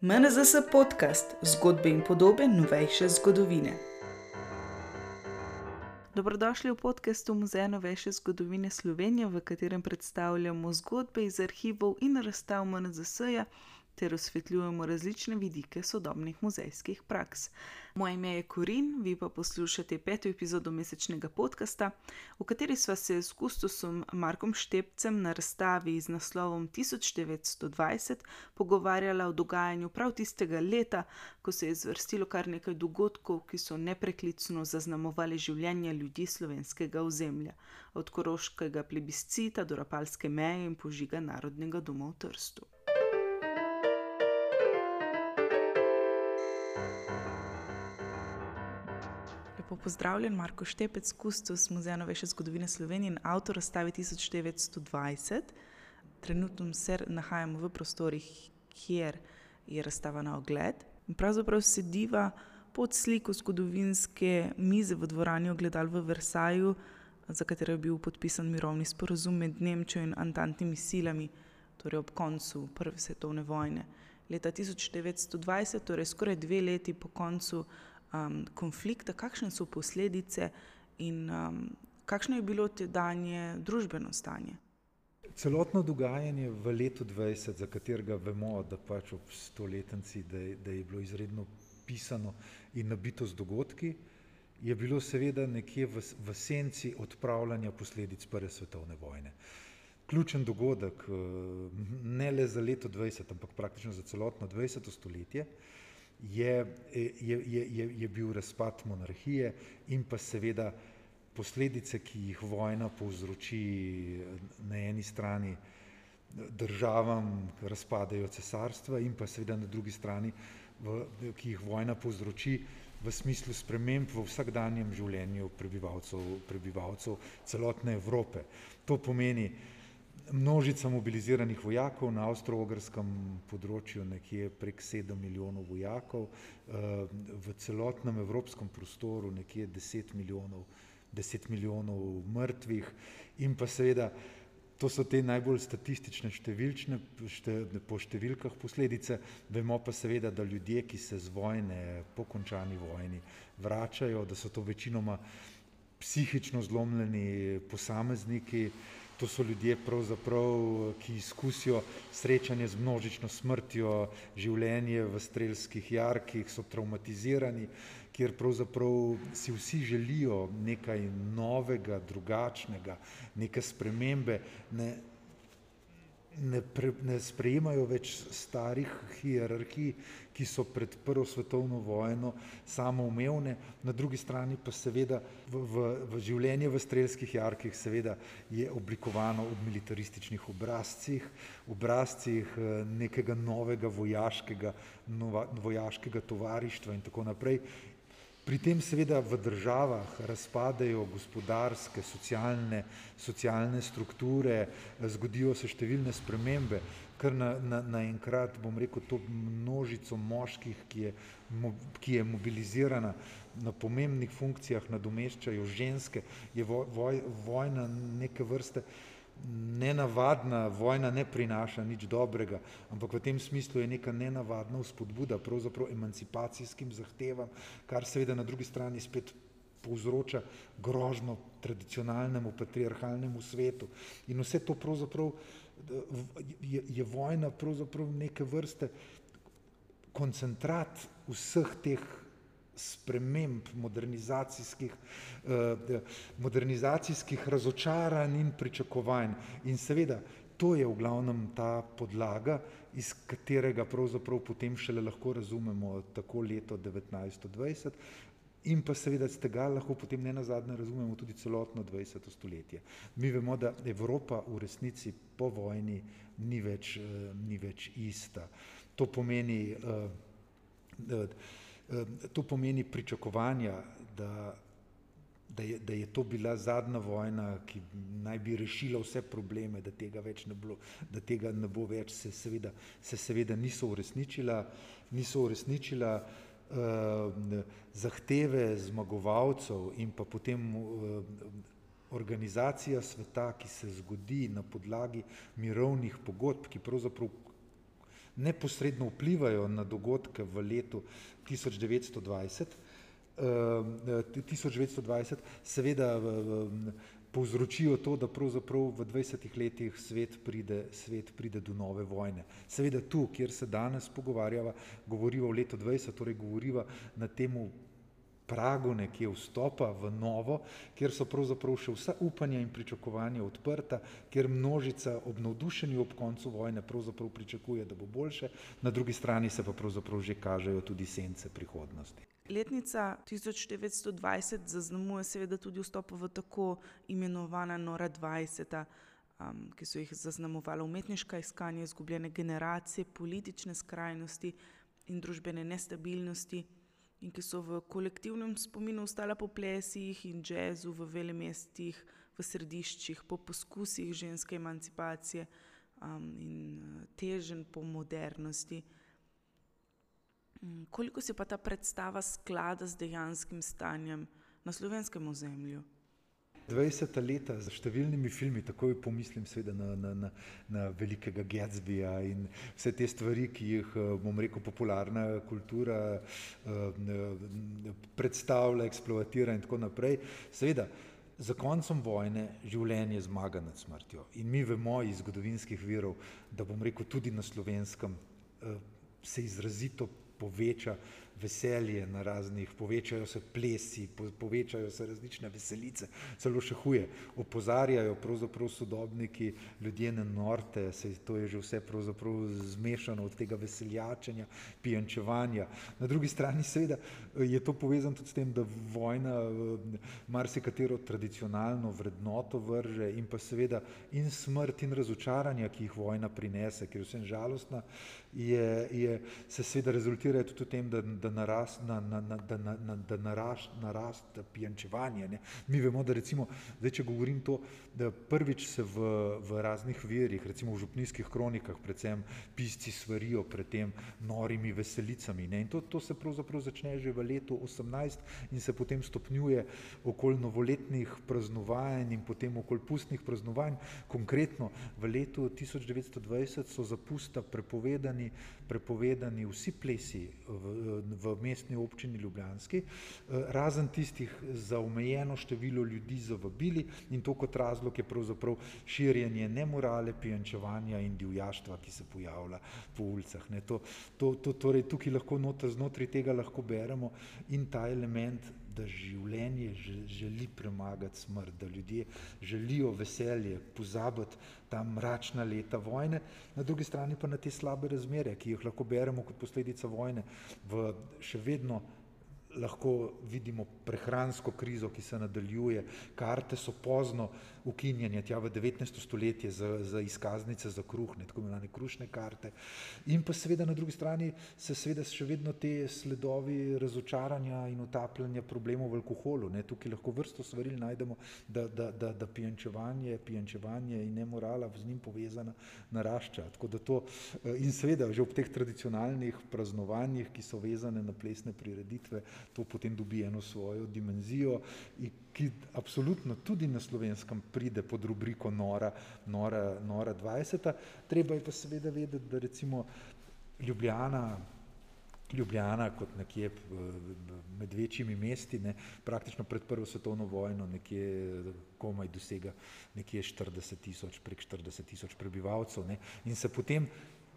MNZS podcast zgodbe in podobe novejše zgodovine. Dobrodošli v podkastu Muzeja novejše zgodovine Slovenije, v katerem predstavljamo zgodbe iz arhivov in razstav MNZS-ja ter osvetljujemo različne vidike sodobnih muzejskih praks. Moje ime je Korin, vi pa poslušate peto epizodo mesečnega podcasta, v kateri sva se s Kustosom Markom Štepcem na razstavi z naslovom 1920 pogovarjala o dogajanju prav tistega leta, ko se je zvrstilo kar nekaj dogodkov, ki so nepreklicno zaznamovali življenje ljudi slovenskega ozemlja, od koroškega plebiscita do rapalske meje in požiga Narodnega doma v Trstu. Lepo pozdravljen, Marko Štepec, kustos Muzeja novejše zgodovine Slovenije in avtor razstave 1920. Trenutno se nahajamo v prostorih, kjer je razstava na ogled. In pravzaprav sediva pod sliko zgodovinske mize v dvorani Ogledal v Versaju, za katero je bil podpisan mirovni sporozum med Nemčijo in antantnimi silami, torej ob koncu Prve svetovne vojne. Leta 1920, torej skoraj dve leti po koncu um, konflikta, kakšne so posledice in um, kakšno je bilo tedanje družbeno stanje. Celotno dogajanje v letu 20, za katerega vemo, da pač ob stoletnici, da, da je bilo izredno pisano in nabito z dogodki, je bilo seveda nekje v, v senci odpravljanja posledic Prve svetovne vojne. Ključen dogodek, eh, ne le za leto 20, ampak praktično za celotno 20. stoletje, je, je, je, je bil razpad monarhije in pa seveda posledice, ki jih vojna povzroči na eni strani državam, razpadajo cesarstva in pa seveda na drugi strani, v, ki jih vojna povzroči v smislu sprememb v vsakdanjem življenju prebivalcev, prebivalcev celotne Evrope. To pomeni, množica mobiliziranih vojakov na avstro-ogrskem področju, nekje prek sedem milijonov vojakov, eh, v celotnem evropskem prostoru nekje deset milijonov, deset milijonov mrtvih. In pa seveda to so te najbolj statistične številčne, šte, po številkah posledice, vemo pa seveda, da ljudje, ki se z vojne, po končani vojni vračajo, da so to večinoma psihično zlomljeni posamezniki, To so ljudje, ki izkusijo srečanje z množično smrtjo, življenje v strelskih jarkih, so traumatizirani, kjer pravzaprav si vsi želijo nekaj novega, drugačnega, neke spremembe. Ne, ne, pre, ne sprejemajo več starih hierarhij, ki so pred Prvo svetovno vojno samoumevne, na drugi strani pa seveda v, v, v življenje v strelskih jarkih seveda je oblikovano v militarističnih obrazcih, obrazcih eh, nekega novega vojaškega, nova, vojaškega tovarištva in tako naprej. Pri tem seveda v državah razpadajo gospodarske, socialne, socialne strukture, zgodijo se številne spremembe, kar naenkrat, na, na bom rekel, to množico moških, ki je, ki je mobilizirana na pomembnih funkcijah, nadomeščajo ženske, je voj, vojna neke vrste nenavadna vojna ne prinaša nič dobrega, ampak v tem smislu je neka nenavadna vzpodbuda pravzaprav emancipacijskim zahtevam, kar seveda na drugi strani spet povzroča grožno tradicionalnemu patriarhalnemu svetu. In vse to pravzaprav je, je vojna pravzaprav neke vrste koncentrat vseh teh sprememb, modernizacijskih, eh, modernizacijskih razočaranj in pričakovanj. In seveda, to je v glavnem ta podlaga, iz katerega pravzaprav potem šele lahko razumemo tako leto 1920 in pa seveda z tega lahko potem ne nazadnje razumemo tudi celotno 20. stoletje. Mi vemo, da Evropa v resnici po vojni ni več, eh, ni več ista. To pomeni, uh, To pomeni pričakovanja, da, da, je, da je to bila zadnja vojna, ki naj bi rešila vse probleme, da tega, ne, bilo, da tega ne bo več, se seveda, se seveda niso uresničila, niso uresničila eh, zahteve zmagovalcev in pa potem eh, organizacija sveta, ki se zgodi na podlagi mirovnih pogodb, ki pravzaprav neposredno vplivajo na dogodke v letu 1920, 1920 seveda povzročijo to, da pravzaprav v 20 letih svet pride, svet pride do nove vojne. Seveda tu, kjer se danes pogovarjava, govoriva o letu 20, torej govoriva na temu pragu nekje vstopa v novo, kjer so pravzaprav še vsa upanja in pričakovanja odprta, kjer množica ob navdušenju ob koncu vojne pravzaprav pričakuje, da bo boljše, na drugi strani se pa pravzaprav že kažejo tudi sence prihodnosti. Letnica 1920 zaznamuje seveda tudi vstop v tako imenovana Nora 20, um, ki so jih zaznamovala umetniška iskanja, izgubljene generacije, politične skrajnosti in družbene nestabilnosti in ki so v kolektivnem spominu ostala po plesih in jazzu v velemestih, v središčih, po poskusih ženske emancipacije um, in uh, težen po modernosti. Um, koliko se pa ta predstava sklada z dejanskim stanjem na slovenskem ozemlju? 20 leta z številnimi filmi, takoj pomislim seveda na, na, na, na velikega Gatsbyja in vse te stvari, ki jih, eh, bom rekel, popularna kultura eh, predstavlja, eksploatira in tako naprej. Seveda, za koncem vojne življenje zmaga nad smrtjo in mi vemo iz zgodovinskih virov, da bom rekel tudi na slovenskem eh, se izrazito poveča veselje na raznih, povečajo se plesi, po, povečajo se različne veselice, celo še huje, opozarjajo pravzaprav sodobniki ljudje na norte, se to je že vse pravzaprav zmešano od tega veseljačenja, pijančevanja. Na drugi strani seveda je to povezano tudi s tem, da vojna marsikatero tradicionalno vrednoto vrže in pa seveda in smrt in razočaranja, ki jih vojna prinese, ker je vsem žalostna, je, je, se seveda rezultirajo tudi v tem, da, da da narast, na, na, na, da, na, na, da narast, narast pijančevanje. Ne. Mi vemo, da recimo, zdaj, če govorim to, da prvič se v, v raznih verjih, recimo v župnijskih kronikah, predvsem pisci svarijo pred tem norimi veselicami. Ne. In to, to se pravzaprav začne že v letu 18 in se potem stopnjuje okoli novoletnih praznovanj in potem okoli pustnih praznovanj. Konkretno v letu 1920 so zapusta prepovedani, prepovedani vsi plesi v, v mestni občini Ljubljanski, eh, razen tistih za omejeno število ljudi zavabili in to kot razlog je pravzaprav širjenje nemorale, pijančevanja in divjaštva, ki se pojavlja po ulicah. Ne. To, to, to, torej tukaj lahko noter, znotraj tega lahko beremo in ta element, da življenje želi premagati smrt, da ljudje želijo veselje, pozabiti ta mračna leta vojne, na drugi strani pa na te slabe razmere, ki jih lahko beremo kot posledica vojne v še vedno lahko vidimo prehransko krizo, ki se nadaljuje, karte so pozno ukinjene, tja v 19. stoletje za, za izkaznice za kruh, ne, tako imenovane krušne karte. In pa seveda na drugi strani se seveda še vedno te sledovi razočaranja in utapljanja problemov v alkoholu. Ne. Tukaj lahko vrsto svaril najdemo, da, da, da, da pijančevanje, pijančevanje in nemorala z njim povezana narašča. Tako da to, eh, in seveda že ob teh tradicionalnih praznovanjih, ki so vezane na plesne prireditve, to potem dobi eno svojo dimenzijo, ki absolutno tudi na slovenskem pride pod rubriko Nora, Nora, Nora 20. Treba je pa seveda vedeti, da recimo Ljubljana, Ljubljana kot nekje med večjimi mesti, ne, praktično pred prvo svetovno vojno nekje komaj dosega nekje 40 tisoč, prek 40 tisoč prebivalcev ne, in se potem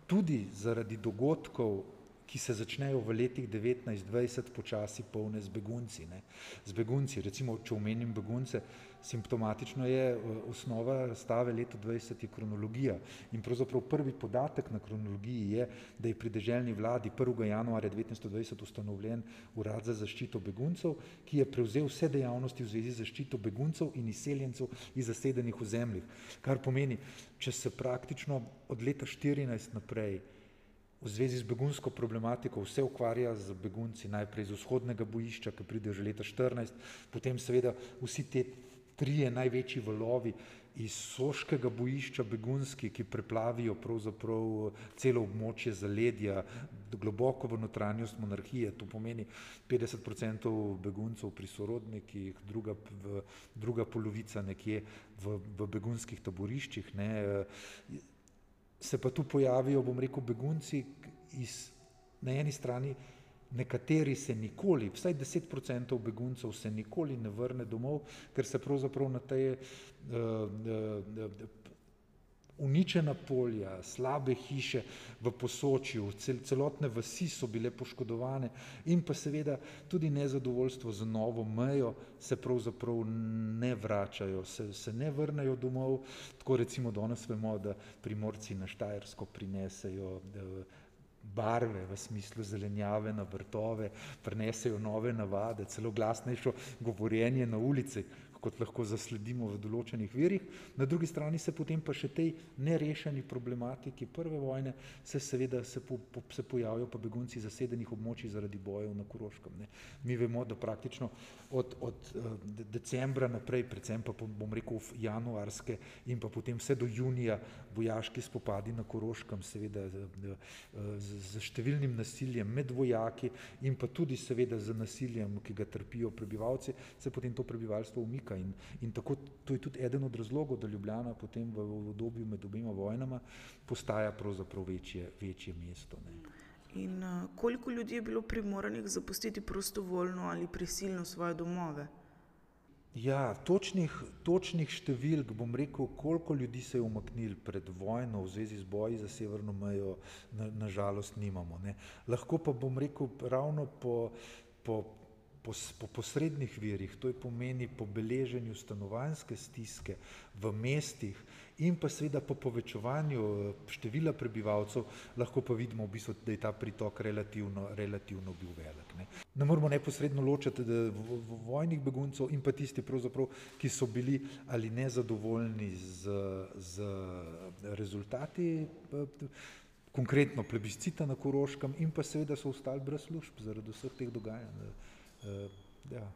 tudi zaradi dogodkov ki se začnejo v letih 1920 počasi polne z begunci. Ne. Z begunci, recimo, če omenim begunce, simptomatično je eh, osnova stave leto 20 je kronologija in pravzaprav prvi podatek na kronologiji je, da je pri deželni vladi 1. januarja 1920 ustanovljen urad za zaščito beguncev, ki je prevzel vse dejavnosti v zvezi z zaščito beguncev in izseljencev iz zasedenih ozemljih. Kar pomeni, če se praktično od leta 14 naprej v zvezi z begunsko problematiko vse ukvarja z begunci, najprej iz vzhodnega bojišča, ki pride že leta 14, potem seveda vsi te trije največji valovi iz soškega bojišča begunski, ki preplavijo pravzaprav celo območje zaledja, globoko v notranjost monarhije, to pomeni 50% beguncev pri sorodnikih, druga, v, druga polovica nekje v, v begunskih taboriščih. Ne, se pa tu pojavijo, bom rekel, begunci iz, na eni strani. Nekateri se nikoli, vsaj 10% beguncev se nikoli ne vrne domov, ker se pravzaprav na te uh, uh, uničena polja, slabe hiše v posočju, cel, celotne vasi so bile poškodovane in pa seveda tudi nezadovoljstvo z novo mejo se pravzaprav ne vračajo, se, se ne vrnejo domov, tako recimo danes vemo, da primorci na Štajersko prinesejo barve v smislu zelenjave na vrtove, prinesejo nove navade, celo glasnejšo govorjenje na ulici, kot lahko zasledimo v določenih virih, na drugi strani se potem pa še tej nerešeni problematiki prve vojne se seveda se, po, po, se pojavijo pa begunci zasedenih območij zaradi bojev na Koroškem. Ne. Mi vemo, da praktično od, od decembra naprej, predvsem pa bom rekel januarske in pa potem vse do junija vojaški spopadi na Koroškem, seveda z, z, z številnim nasiljem med vojaki in pa tudi seveda z nasiljem, ki ga trpijo prebivalci, se potem to prebivalstvo umika razlika in, in tako to je tudi eden od razlogov, da Ljubljana potem v, v obdobju med obima vojnama postaja pravzaprav večje, večje mesto. Ne. In uh, koliko ljudi je bilo primoranih zapustiti prostovoljno ali prisilno svoje domove? Ja, točnih, točnih številk, bom rekel, koliko ljudi se je umaknil pred vojno v zvezi z boji za severno mejo, nažalost na nimamo. Ne. Lahko pa bom rekel ravno po, po po, po posrednih virih, to je pomeni po beleženju stanovanjske stiske v mestih in pa seveda po povečevanju eh, števila prebivalcev, lahko pa vidimo v bistvu, da je ta pritok relativno, relativno bil velik. Ne. ne moramo neposredno ločiti vojnih beguncev in pa tisti, ki so bili ali nezadovoljni z, z rezultati. Eh, konkretno plebiscita na Koroškem, in pa seveda so ostali brez služb zaradi vseh teh dogajanj. Uh, ja.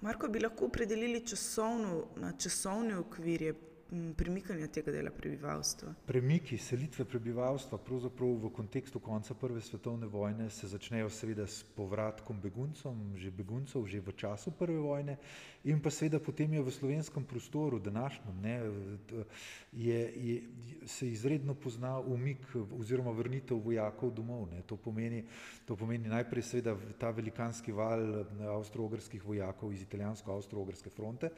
Marko, bi lahko opredelili časovno, časovni okvir premikanja tega dela prebivalstva? Premiki, selitve prebivalstva, pravzaprav v kontekstu konca Prve svetovne vojne, se začnejo seveda s povratkom beguncov, že beguncev, že v času Prve vojne, in pa seveda potem je v slovenskem prostoru, današnjem, ne, je, je, se izredno pozna umik oziroma vrnitev vojakov domov. To, pomeni, to pomeni najprej seveda ta velikanski val avstro-ogrskih vojakov iz italijansko-avstro-ogrske fronte,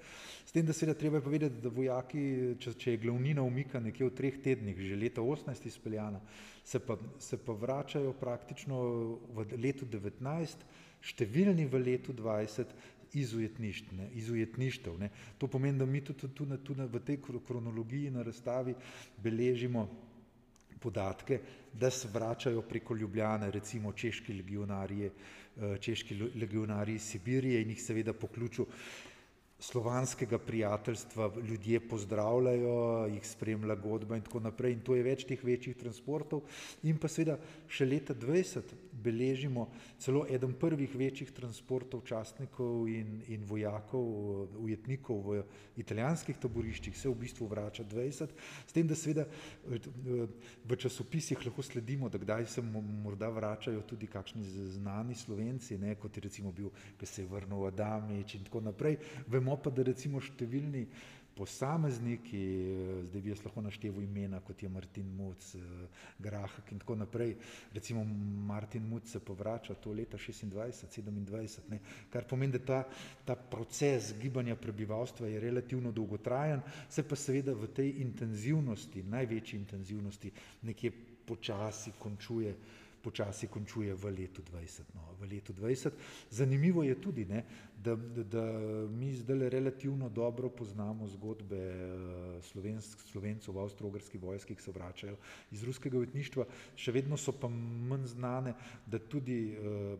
s tem, da seveda treba je povedati, da vojaki če, če je glavnina umika nekje v treh tednih, že leta 18 izpeljana, se pa, se pa vračajo praktično v letu 19, številni v letu 20 iz ujetništev. Ne. To pomeni, da mi tudi, tudi, tudi v tej kronologiji na razstavi beležimo podatke, da se vračajo preko Ljubljane, recimo češki legionarji, eh, češki legionarji iz Sibirije in jih seveda po ključu slovanskega prijateljstva ljudje pozdravljajo, jih spremlja godba in tako naprej. In to je več teh večjih transportov. In pa seveda še leta 20 beležimo celo eden prvih večjih transportov častnikov in, in vojakov, ujetnikov v italijanskih taboriščih, se v bistvu vrača 20. S tem, da seveda v časopisih lahko sledimo, da kdaj se morda vračajo tudi kakšni znani slovenci, ne, kot je recimo bil, ki se je vrnil Adamič in tako naprej. Vemo pa, da recimo številni posamezniki, eh, zdaj bi jaz lahko našteval imena, kot je Martin Muc, eh, Grahak in tako naprej, recimo Martin Muc se povrača to leta 26, 27, ne, kar pomeni, da ta, ta proces gibanja prebivalstva je relativno dolgotrajen, se pa seveda v tej intenzivnosti, največji intenzivnosti, nekje počasi končuje počasi končuje v letu 20. No, v letu 20. Zanimivo je tudi, ne, da, da, da mi zdaj relativno dobro poznamo zgodbe eh, slovensk, slovencev v avstro-ogrski vojski, ki se vračajo iz ruskega ujetništva, še vedno so pa manj znane, da tudi uh,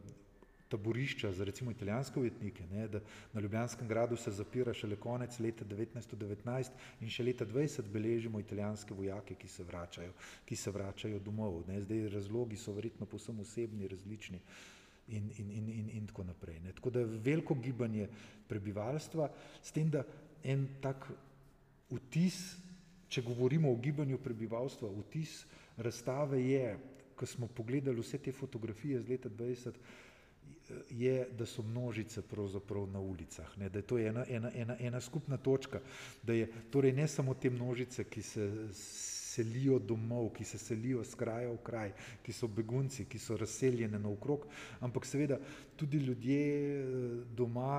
taborišča za recimo italijanske ujetnike, ne, da na Ljubljanskem gradu se zapira šele konec leta 1919 in še leta 20 beležimo italijanske vojake, ki se vračajo, ki se vračajo domov. Ne. Zdaj razlogi so verjetno posem osebni, različni in, in, in, in, in tako naprej. Ne. Tako da veliko gibanje prebivalstva, s tem, da en tak vtis, če govorimo o gibanju prebivalstva, vtis razstave je, ko smo pogledali vse te fotografije z leta 20, je, da so množice pravzaprav na ulicah, ne, da je to ena, ena, ena, ena skupna točka, da je torej ne samo te množice, ki se selijo domov, ki se selijo z kraja v kraj, ki so begunci, ki so razseljeni naokrog, ampak seveda tudi ljudje eh, doma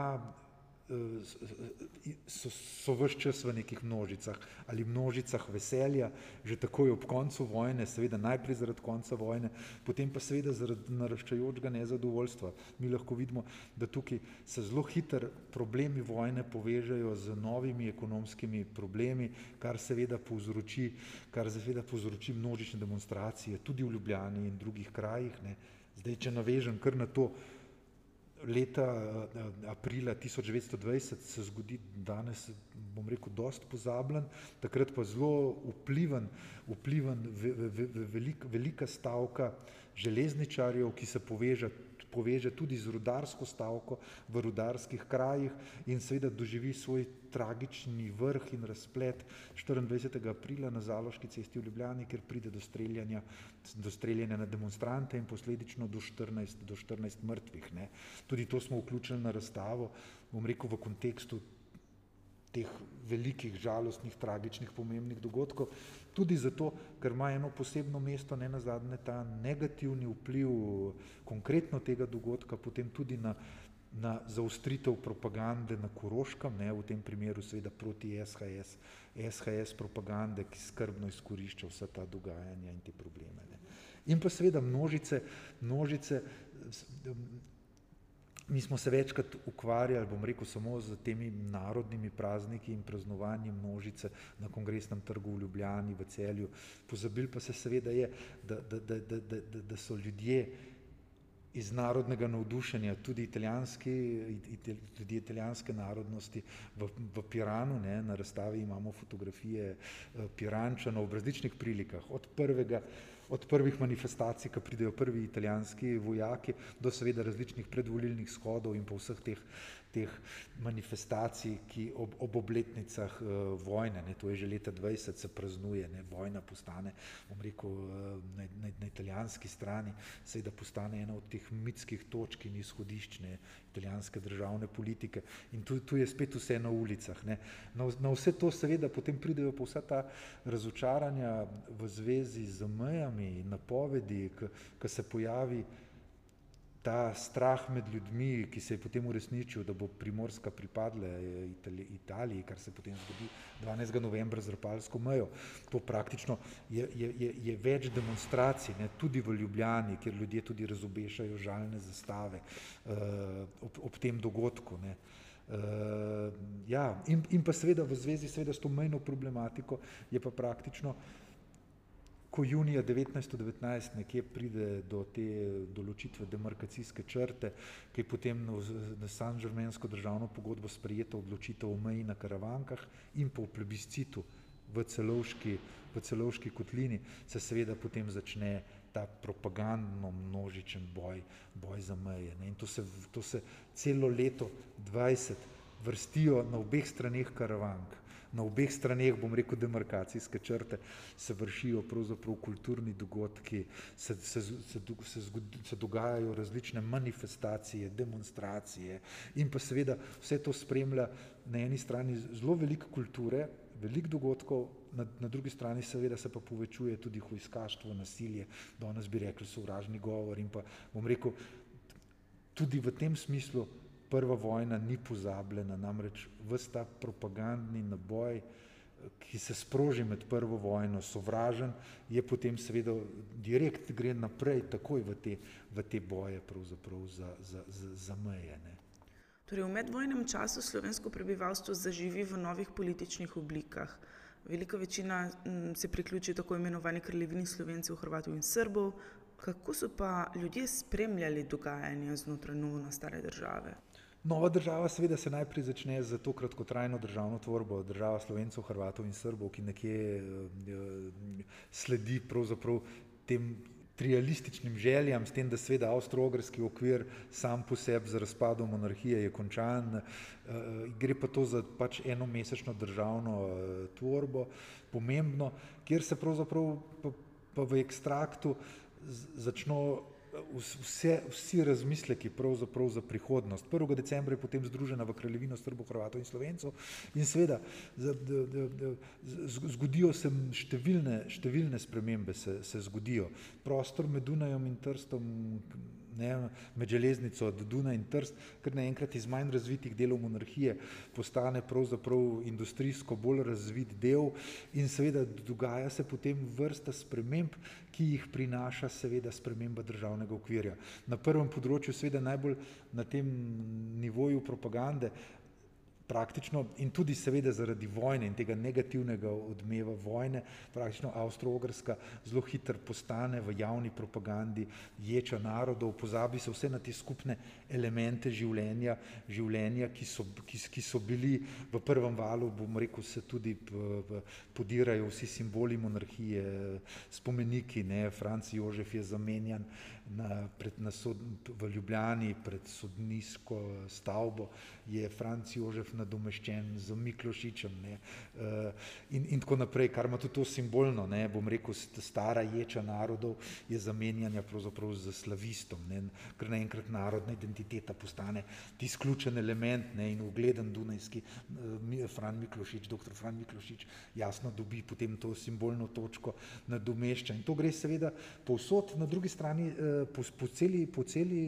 so, so vse čas v nekih množicah ali množicah veselja, že takoj ob koncu vojne, seveda najprej zaradi konca vojne, potem pa seveda zaradi naraščajočega nezadovoljstva. Mi lahko vidimo, da tukaj se zelo hitro problemi vojne povežejo z novimi ekonomskimi problemi, kar seveda povzroči, kar seveda povzroči množične demonstracije, tudi v Ljubljani in drugih krajih. Ne. Zdaj, če navežem kar na to, leta eh, aprila 1920 se zgodi danes, bom rekel, dost pozabljen, takrat pa zelo vpliven, vpliven velik, velika stavka železničarjev, ki se poveže poveže tudi z rudarsko stavko v rudarskih krajih in seveda doživi svoj tragični vrh in razplet 24. aprila na Zaloški cesti v Ljubljani, kjer pride do streljanja, do streljanja na demonstrante in posledično do 14, do 14 mrtvih. Ne. Tudi to smo vključili na razstavo, bom rekel, v kontekstu teh velikih, žalostnih, tragičnih, pomembnih dogodkov, tudi zato, ker ima eno posebno mesto, ne nazadnje ta negativni vpliv konkretno tega dogodka, potem tudi na, na zaustritev propagande na Koroškem, ne, v tem primeru seveda proti SHS, SHS propagande, ki skrbno izkorišča vsa ta dogajanja in te probleme. Ne. In pa seveda množice, množice Mi smo se večkrat ukvarjali, bom rekel, samo z temi narodnimi prazniki in praznovanjem množice na kongresnem trgu v Ljubljani, v celju. Pozabil pa se seveda je, da, da, da, da, da, da so ljudje iz narodnega navdušenja, tudi italijanski, tudi italijanske narodnosti v, v Piranu, ne, na razstavi imamo fotografije eh, Pirančanov v različnih prilikah, od prvega od prvih manifestacij, ko pridejo prvi italijanski vojaki, do seveda različnih predvolilnih shodov in pa vseh teh, teh manifestacij, ki ob, ob obletnicah uh, vojne, ne, to je že leta 20, se praznuje, ne, vojna postane, bom rekel, uh, na, na, na italijanski strani, seveda postane ena od teh mitskih točk in izhodiščne italijanske državne politike. In tu, tu je spet vse na ulicah. Ne. Na, na vse to seveda potem pridejo pa vsa ta razočaranja v zvezi z mejami napovedi, ki se pojavi ta strah med ljudmi, ki se je potem uresničil, da bo Primorska pripadla Itali Italiji, kar se potem zgodi 12. novembra z Rapalsko mejo. To praktično je, je, je, je več demonstracij, ne, tudi v Ljubljani, kjer ljudje tudi razobešajo žalne zastave uh, ob, ob tem dogodku. Ne. Uh, ja, in, in pa seveda v zvezi seveda s to mejno problematiko je pa praktično uh, ko junija 1919 nekje pride do te določitve demarkacijske črte, ki je potem na San-Žermensko državno pogodbo sprejeta odločitev o meji na Karavankah in po plebiscitu v celovški, v celovški kotlini, se seveda potem začne ta propagandno množičen boj, boj za meje. Ne? In to se, to se celo leto 20 vrstijo na obeh straneh Karavank na obeh straneh, bom rekel, demarkacijske črte, se vršijo pravzaprav kulturni dogodki, se, se, se, se, se dogajajo različne manifestacije, demonstracije in pa seveda vse to spremlja na eni strani zelo veliko kulture, veliko dogodkov, na, na drugi strani seveda se pa povečuje tudi hojskaštvo, nasilje, danes bi rekli sovražni govor in pa bom rekel, tudi v tem smislu prva vojna ni pozabljena, namreč vse ta propagandni naboj, ki se sproži med prvo vojno, sovražen, je potem seveda direkt gre naprej, takoj v te, v te boje za, za, za, za meje. Ne. Torej, v medvojnem času slovensko prebivalstvo zaživi v novih političnih oblikah. Velika večina se priključi tako imenovani kraljevini slovencev, hrvatov in srbov. Kako so pa ljudje spremljali dogajanje znotraj novo nastale države? Nova država seveda se najprej začne z to kratkotrajno državno tvorbo, država Slovencev, Hrvatov in Srbov, ki nekje uh, sledi pravzaprav tem trialističnim željam, s tem, da seveda avstro-ogrski okvir sam po sebi za razpadom monarhije je končan, uh, gre pa to za pač eno mesečno državno tvorbo, pomembno, kjer se pravzaprav pa, pa v ekstraktu začno vse, vsi razmisleki pravzaprav za prihodnost. 1. decembra je potem združena v kraljevino Srbo, Hrvatov in Slovencov in seveda zgodijo se številne, številne spremembe, se, se zgodijo. Prostor med Dunajem in Trstom ne, med železnico od Duna in Trst, ker naenkrat iz manj razvitih delov monarhije postane pravzaprav industrijsko bolj razvit del in seveda dogaja se potem vrsta sprememb, ki jih prinaša seveda sprememba državnega okvirja. Na prvem področju seveda najbolj na tem nivoju propagande praktično in tudi seveda zaradi vojne in tega negativnega odmeva vojne, praktično Avstro-Ogrska zelo hitro postane v javni propagandi ječa narodov, pozabi se vse na te skupne elemente življenja, življenja ki, so, ki, ki so bili v prvem valu, bom rekel, se tudi podirajo vsi simboli monarhije, spomeniki, ne, Franc Jožef je zamenjan, na, pred, na sod, v Ljubljani pred sodniško stavbo je Franc Jožef nadomeščen z Miklošičem ne, uh, in, in tako naprej, kar ima tudi to simbolno, ne, bom rekel, stara ječa narodov je zamenjanja pravzaprav z slavistom, ne, ker naenkrat narodna identiteta postane ti izključen element ne, in ugleden dunajski uh, Fran Miklošič, dr. Fran Miklošič jasno dobi potem to simbolno točko nadomešča in to gre seveda povsod, na drugi strani uh, po, po, celi, po, celi,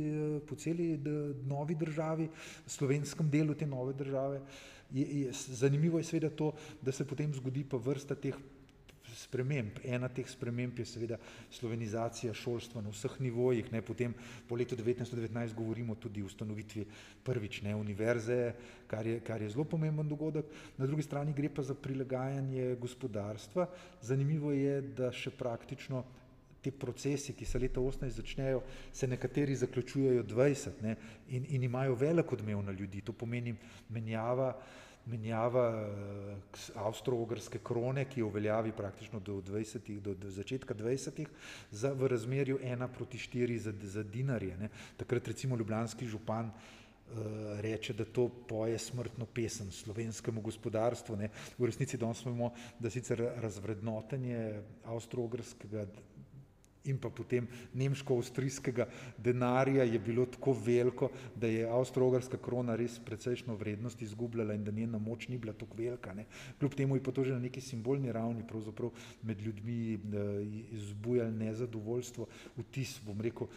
po celi novi državi, slovenskem delu te nove države. Je, je, zanimivo je seveda to, da se potem zgodi pa vrsta teh sprememb. Ena teh sprememb je seveda slovenizacija šolstva na vseh nivojih. Ne. Potem po letu 1919 govorimo tudi o ustanovitvi prvič ne, univerze, kar je, kar je zelo pomemben dogodek. Na drugi strani gre pa za prilagajanje gospodarstva. Zanimivo je, da še praktično ti procesi, ki se leta 18 začnejo, se nekateri zaključujejo 20 ne, in, in imajo velik odmev na ljudi. To pomeni menjava, menjava uh, avstro-ogrske krone, ki je v veljavi praktično do, 20, do, do začetka 20. Za, v razmerju 1 proti 4 za, za dinarje. Ne. Takrat recimo ljubljanski župan Uh, reče, da to poje smrtno pesem slovenskemu gospodarstvu. Ne. V resnici danes imamo, da sicer razvrednotenje avstro-ogrskega in pa potem nemško-avstrijskega denarja je bilo tako veliko, da je avstro-ogrska krona res precejšno vrednost izgubljala in da njena moč ni bila tako velika. Ne. Kljub temu je pa to že na neki simbolni ravni med ljudmi eh, izbujali nezadovoljstvo, vtis, bom rekel,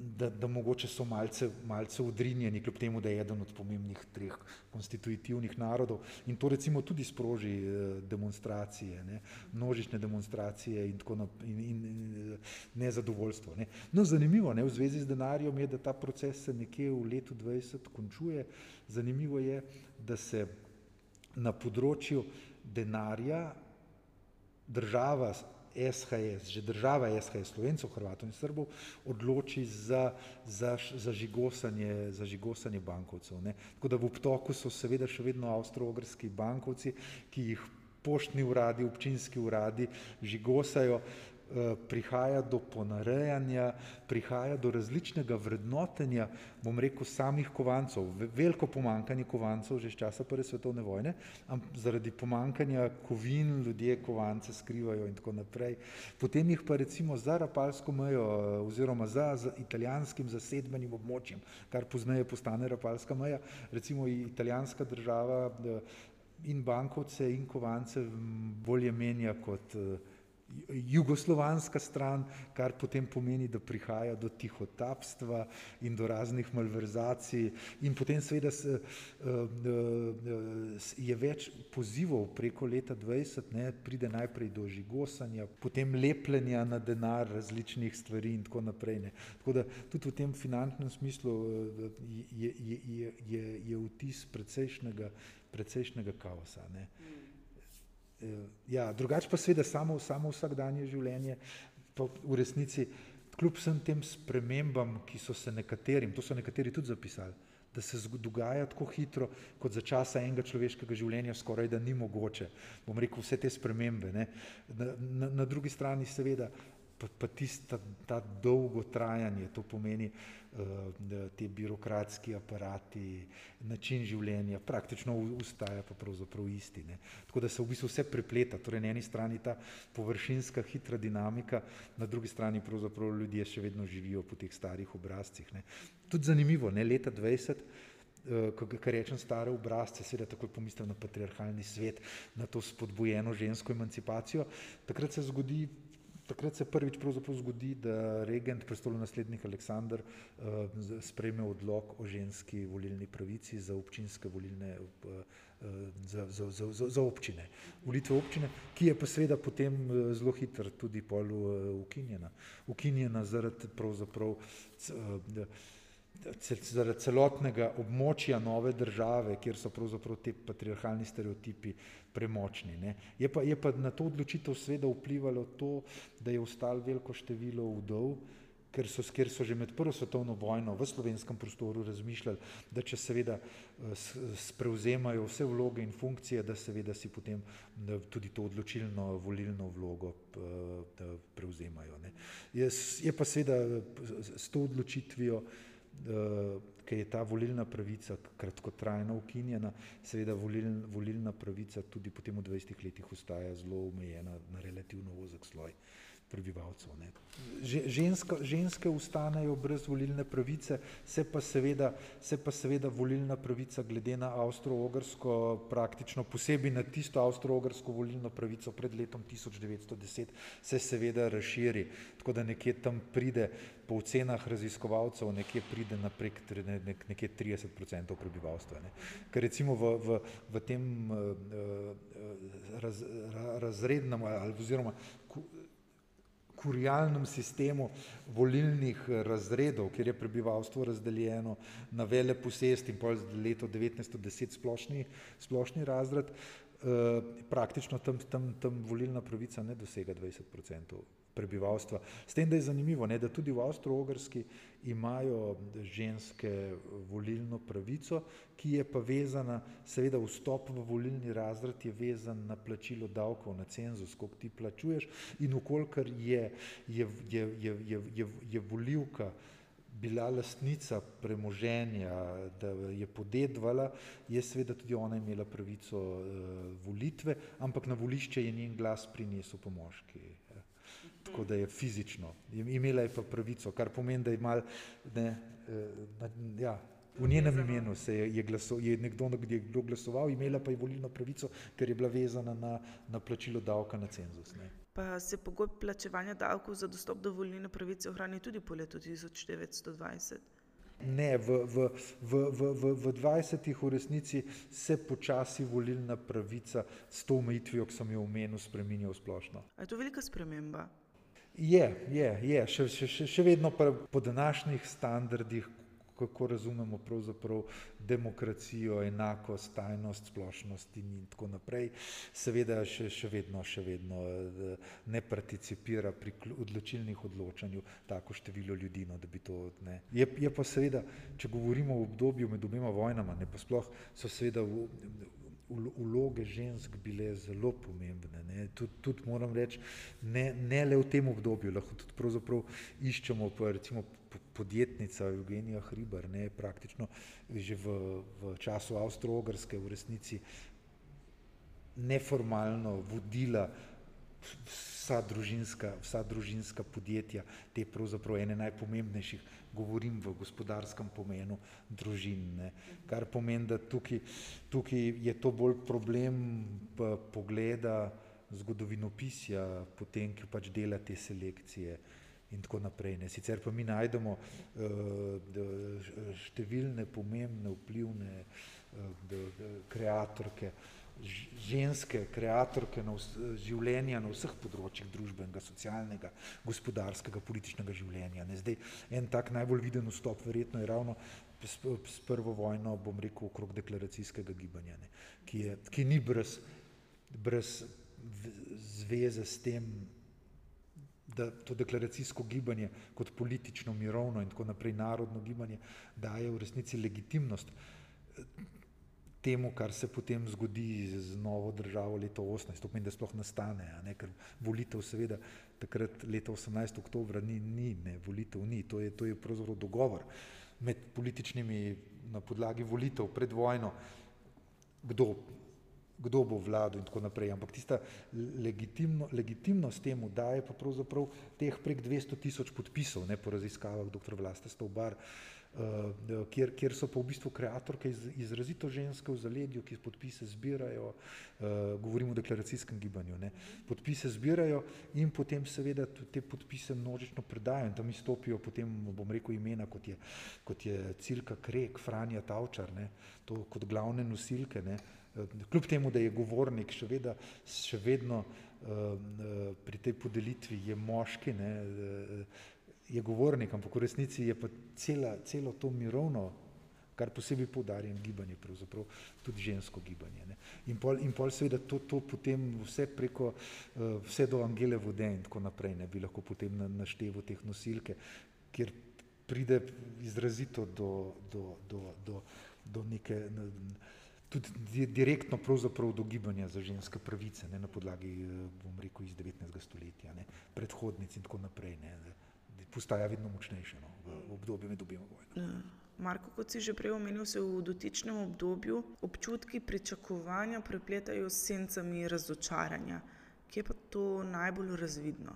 da, da mogoče so malce, malce odrinjeni, kljub temu, da je eden od pomembnih treh konstitutivnih narodov. In to recimo tudi sproži eh, demonstracije, ne? množične demonstracije in, tako nap, in, in, in nezadovoljstvo. Ne? No, zanimivo ne? v zvezi z denarjem je, da ta proces se nekje v letu 20 končuje. Zanimivo je, da se na področju denarja država SHS, že država SHS, Slovencev, Hrvatov in Srbov, odloči za, za, za, žigosanje, za žigosanje bankovcev. Ne. Tako da v obtoku so seveda še vedno avstro-ogrski bankovci, ki jih poštni uradi, občinski uradi žigosajo, Eh, prihaja do ponarejanja, prihaja do različnega vrednotenja, bom rekel, samih kovancov. Veliko pomankanje kovancov že iz časa prve svetovne vojne, ampak zaradi pomankanja kovin ljudje kovance skrivajo in tako naprej. Potem jih pa recimo za rapalsko mejo oziroma za, za italijanskim zasedbenim območjem, kar pozneje postane rapalska meja, recimo italijanska država eh, in bankovce in kovance bolje menja kot jugoslovanska stran, kar potem pomeni, da prihaja do tihotapstva in do raznih malverzacij in potem seveda se, uh, uh, je več pozivov preko leta 20, ne, pride najprej do žigosanja, potem lepljenja na denar različnih stvari in tako naprej. Ne. Tako da tudi v tem finančnem smislu uh, je, je, je, je, je vtis precejšnjega, precejšnjega kaosa. Ne. Mm. Eh, ja, drugače pa seveda samo, samo vsakdanje življenje, pa v resnici, kljub vsem tem spremembam, ki so se nekaterim, to so nekateri tudi zapisali, da se dogaja tako hitro, kot za časa enega človeškega življenja skoraj da ni mogoče, bom rekel, vse te spremembe. Ne. Na, na, na drugi strani seveda pa, pa tisto, ta dolgo trajanje, to pomeni uh, te birokratski aparati, način življenja, praktično ustaja pa pravzaprav isti. Ne. Tako da se v bistvu vse prepleta, torej na eni strani ta površinska, hitra dinamika, na drugi strani pravzaprav ljudje še vedno živijo po teh starih obrazcih. Ne. Tudi zanimivo, ne leta 20. Eh, ko rečem stare obrazce, seveda takoj pomislim na patriarhalni svet, na to spodbujeno žensko emancipacijo. Takrat se zgodi Takrat se prvič zgodi, da regent, prestolonaslednik Aleksandr, uh, sprejme odlog o ženski volilni pravici za občinske volilne, uh, za, za, za, za, za občine, volitve občine, ki je pa seveda potem uh, zelo hitro tudi pol uh, ukinjena. Ukinjena zaradi pravzaprav. Zaradi celotnega območja nove države, kjer so pravzaprav ti patriarhalni stereotipi premočni. Ne. Je, pa, je pa na to odločitev sveda vplivalo to, da je ostalo veliko število vdov, ker so, ker so že med prvo svetovno vojno v slovenskem prostoru razmišljali, da če seveda sprevzemajo vse vloge in funkcije, da seveda si potem tudi to odločilno volilno vlogo prevzemajo. Ne. Je, je pa seveda s to odločitvijo ker je ta volilna pravica kratkotrajno ukinjena, seveda volil, volilna pravica tudi potem v 20 letih ostaja zelo omejena na relativno ozek sloj prebivalcev. Ne. Ženska, ženske ustanejo brez volilne pravice, se pa, seveda, se pa seveda volilna pravica glede na Avstro-Ogrsko, praktično posebej na tisto Avstro-Ogrsko volilno pravico pred letom 1910, se seveda razširi, tako da nekje tam pride po ocenah raziskovalcev nekje pride na prek nekje 30% prebivalstva. Ne. Ker recimo v, v, v tem uh, raz, razrednem oziroma kurijalnem sistemu volilnih eh, razredov, kjer je prebivalstvo razdeljeno na vele posest in pol leto 1910 splošni, splošni razred, eh, praktično tam, tam, tam volilna pravica ne dosega 20% prebivalstva. S tem, da je zanimivo, ne, da tudi v Avstro-Ogrski imajo ženske volilno pravico, ki je pa vezana, seveda vstop v volilni razred je vezan na plačilo davkov, na cenzus, koliko ti plačuješ in ukolikor je, je, je, je, je, je, je volivka bila lastnica premoženja, da je podedvala, je seveda tudi ona imela pravico uh, volitve, ampak na volišče je njen glas prinesel po moški tako da je fizično. Imela je pa pravico, kar pomeni, da je mal, ne, eh, ja, v njenem imenu se je, je, glaso, je nekdo, je kdo glasoval, imela pa je volilno pravico, ker je bila vezana na, na plačilo davka na cenzus. Ne. Pa se pogoj plačevanja davkov za dostop do volilne pravice ohrani tudi po letu 1920. Ne, v, v, v, v, v, v 20. v resnici se počasi volilna pravica s to omejitvijo, ki sem jo omenil, spremenja v splošno. Je to velika sprememba? Je, je, je. Še, še, še vedno po današnjih standardih, kako razumemo pravzaprav demokracijo, enakost, tajnost, splošnost in tako naprej, seveda še, še vedno, še vedno eh, ne participira pri odločilnih odločanju tako število ljudi, no, da bi to ne. Je, je pa seveda, če govorimo o obdobju med obema vojnama, ne pa sploh so seveda v, vloge žensk bile zelo pomembne. Tudi tud moram reči, ne, ne le v tem obdobju, lahko tudi pravzaprav iščemo, pa recimo podjetnica Evgenija Hribar, ne, praktično že v, v času Avstro-Ogrske v resnici neformalno vodila vsa družinska, vsa družinska podjetja, te pravzaprav ene najpomembnejših govorim v gospodarskem pomenu družin. Ne. Kar pomeni, da tukaj, tukaj je to bolj problem pogleda zgodovinopisja, potem, ki pač dela te selekcije in tako naprej. Ne. Sicer pa mi najdemo uh, številne pomembne, vplivne uh, kreatorke, uh, ženske, kreatorke na življenja na vseh področjih družbenega, socialnega, gospodarskega, političnega življenja. Ne, zdaj, en tak najbolj viden vstop verjetno je ravno s, s prvo vojno, bom rekel, okrog deklaracijskega gibanja, ne, ki, je, ki ni brez, brez zveze s tem, da to deklaracijsko gibanje kot politično, mirovno in tako naprej narodno gibanje daje v resnici legitimnost temu, kar se potem zgodi z novo državo leta 18, to pomeni, da sploh nastane, ne, ker volitev seveda takrat leta 18. oktobra ni, ni ne, volitev ni, to je, to je pravzaprav dogovor med političnimi na podlagi volitev pred vojno, kdo, kdo bo vladal in tako naprej. Ampak tista legitimno, legitimnost temu daje pa pravzaprav teh prek 200 tisoč podpisov ne, po raziskavah dr. Vlasta Stavbar, uh, kjer, kjer so pa v bistvu kreatorke iz, izrazito ženske v zaledju, ki podpise zbirajo, uh, govorimo o deklaracijskem gibanju, ne, podpise zbirajo in potem seveda te podpise množično predajo in tam izstopijo potem, bom rekel, imena, kot je, kot je Cilka Krek, Franja Tavčar, ne, to kot glavne nosilke, ne, kljub temu, da je govornik še vedno, še vedno uh, pri tej podelitvi je moški, ne, uh, je govornik, ampak v resnici je pa cela, celo to mirovno, kar posebej poudarjam, gibanje, pravzaprav tudi žensko gibanje. Ne. In pol, in pol seveda to, to potem vse preko, vse do Angele Vode in tako naprej, ne bi lahko potem na, naštevo teh nosilke, kjer pride izrazito do, do, do, do, do neke, tudi direktno do gibanja za ženske pravice, ne, na podlagi, eh, bom rekel, iz 19. stoletja, ne, predhodnic in tako naprej. Ne, postaja vedno močnejše no, v, obdobju med obima vojnama. Ja. Marko, kot si že prej omenil, se v dotičnem obdobju občutki pričakovanja prepletajo s sencami razočaranja. Kje pa to najbolj razvidno?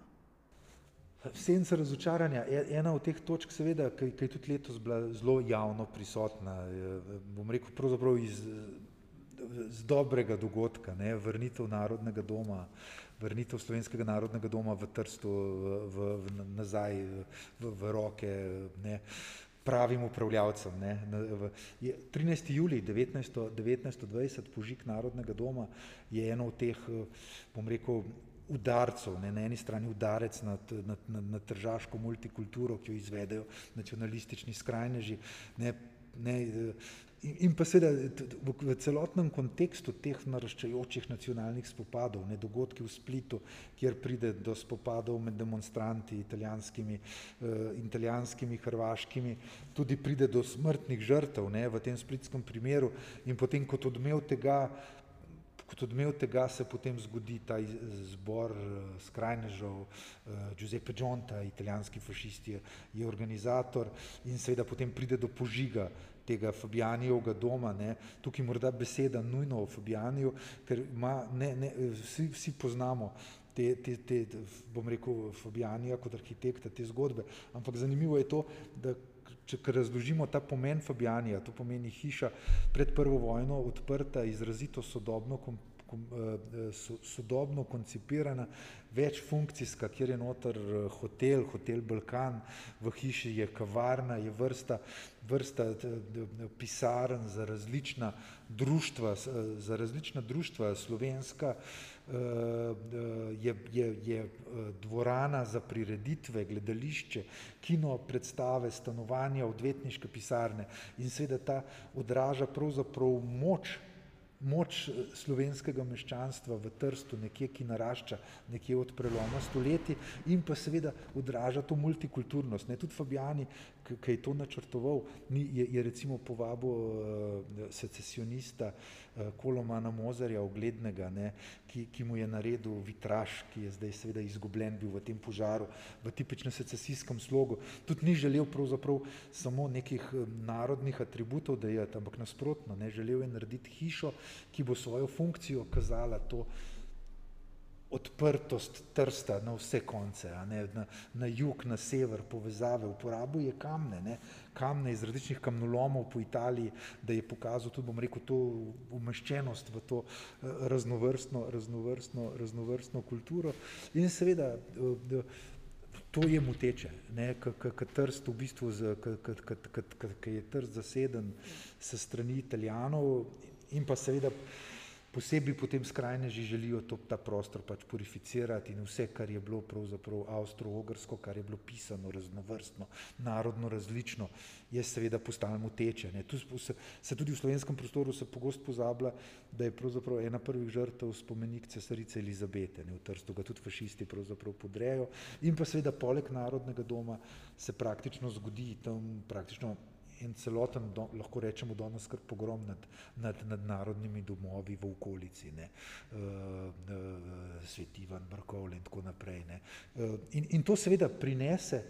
Senca razočaranja je ena od teh točk, seveda, ki, ki je tudi letos bila zelo javno prisotna. Bom rekel, pravzaprav iz, iz dobrega dogodka, ne, vrnitev narodnega doma, vrnitev slovenskega narodnega doma v Trstu v, v, nazaj v, v roke ne, pravim upravljavcem. Ne, v, je, 13. julij 1920, požig narodnega doma, je eno od teh, bom rekel, udarcev, ne, na eni strani udarec nad, nad, nad, nad tržaško multikulturo, ki jo izvedejo nacionalistični skrajneži, ne, ne, In, in pa seveda v, v celotnem kontekstu teh naraščajočih nacionalnih spopadov, ne dogodki v Splitu, kjer pride do spopadov med demonstranti, italijanskimi, uh, italijanskimi hrvaškimi, tudi pride do smrtnih žrtev ne, v tem splitskem primeru in potem kot odmev tega, kot odmev tega se potem zgodi ta zbor uh, skrajnežev, uh, Giuseppe Gionta, italijanski fašisti je, je organizator in seveda potem pride do požiga tega Fabijanijevega doma. Ne. Tukaj morda beseda nujno o Fabijaniju, ker ima, ne, ne, vsi, vsi poznamo te, te, te, bom rekel, Fabijanija kot arhitekta te zgodbe, ampak zanimivo je to, da če razložimo ta pomen Fabijanija, to pomeni hiša pred prvo vojno odprta, izrazito sodobno, Eh, sodobno koncipirana, večfunkcijska, kjer je noter eh, hotel, hotel Balkan, v hiši je kavarna, je vrsta, vrsta pisarn za različna društva, za različna društva slovenska, eh, je, je, je dvorana za prireditve, gledališče, kino, predstave, stanovanja, odvetniške pisarne in seveda ta odraža pravzaprav moč moč eh, slovenskega meščanstva v Trstu, nekje, ki narašča nekje od preloma stoletij in pa seveda odraža to multikulturnost. Ne, tudi Fabijani, ki je to načrtoval, ni, je, je recimo povabil uh, secesionista uh, Kolomana Mozarja, oglednega, ne, ki, ki mu je naredil vitraž, ki je zdaj seveda izgubljen bil v tem požaru, v tipičnem secesijskem slogu. Tudi ni želel pravzaprav samo nekih narodnih atributov dajati, ampak nasprotno, ne, želel je narediti hišo, ki bo svojo funkcijo kazala to odprtost trsta na vse konce, ne, na, na jug, na sever, povezave, uporabuje kamne, ne, kamne iz različnih kamnolomov po Italiji, da je pokazal tudi, rekel, to umeščenost v to eh, raznovrstno, raznovrstno, raznovrstno kulturo. In seveda eh, to je moteče, ker trst v bistvu, ker je trst zaseden se strani italijanov in pa seveda posebej potem skrajneži želijo to, ta prostor pač purificirati in vse, kar je bilo pravzaprav avstro-ogrsko, kar je bilo pisano raznovrstno, narodno različno, je seveda postalo moteče. Ne. Tu se, se tudi v slovenskem prostoru se pogosto pozablja, da je pravzaprav ena prvih žrtev spomenik cesarice Elizabete, ne, v Trstu ga tudi fašisti pravzaprav podrejo in pa seveda poleg narodnega doma se praktično zgodi tam praktično en celoten, do, lahko rečemo, danes kar pogrom nad, nad, nad narodnimi domovi v okolici, ne, uh, uh, Svetivan, Brkovle in tako naprej. Uh, in, in to seveda prinese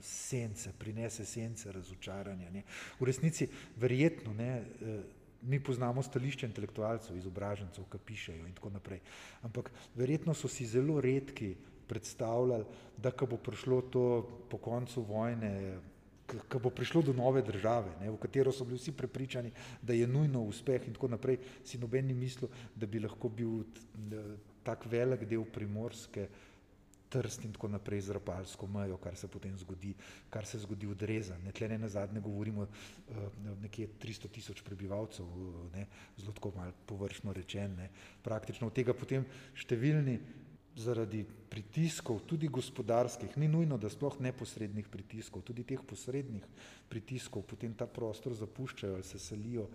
sence, prinese sence razočaranja. Ne. V resnici, verjetno, ne, uh, mi poznamo stališče intelektualcev, izobražencev, ki pišejo in tako naprej. Ampak verjetno so si zelo redki predstavljali, da ko bo prišlo to po koncu vojne, ko bo prišlo do nove države, ne, v katero so bili vsi prepričani, da je nujno uspeh in tako naprej, si noben ni mislil, da bi lahko bil tak velik del primorske trst in tako naprej z rapalsko mejo, kar se potem zgodi, kar se zgodi od reza. Ne, tle ne na zadnje govorimo uh, nekje 300 tisoč prebivalcev, ne, zelo tako malo površno rečen, ne, praktično od tega potem številni zaradi pritiskov, tudi gospodarskih, ni nujno, da sploh neposrednih pritiskov, tudi teh posrednih pritiskov, potem ta prostor zapuščajo ali se selijo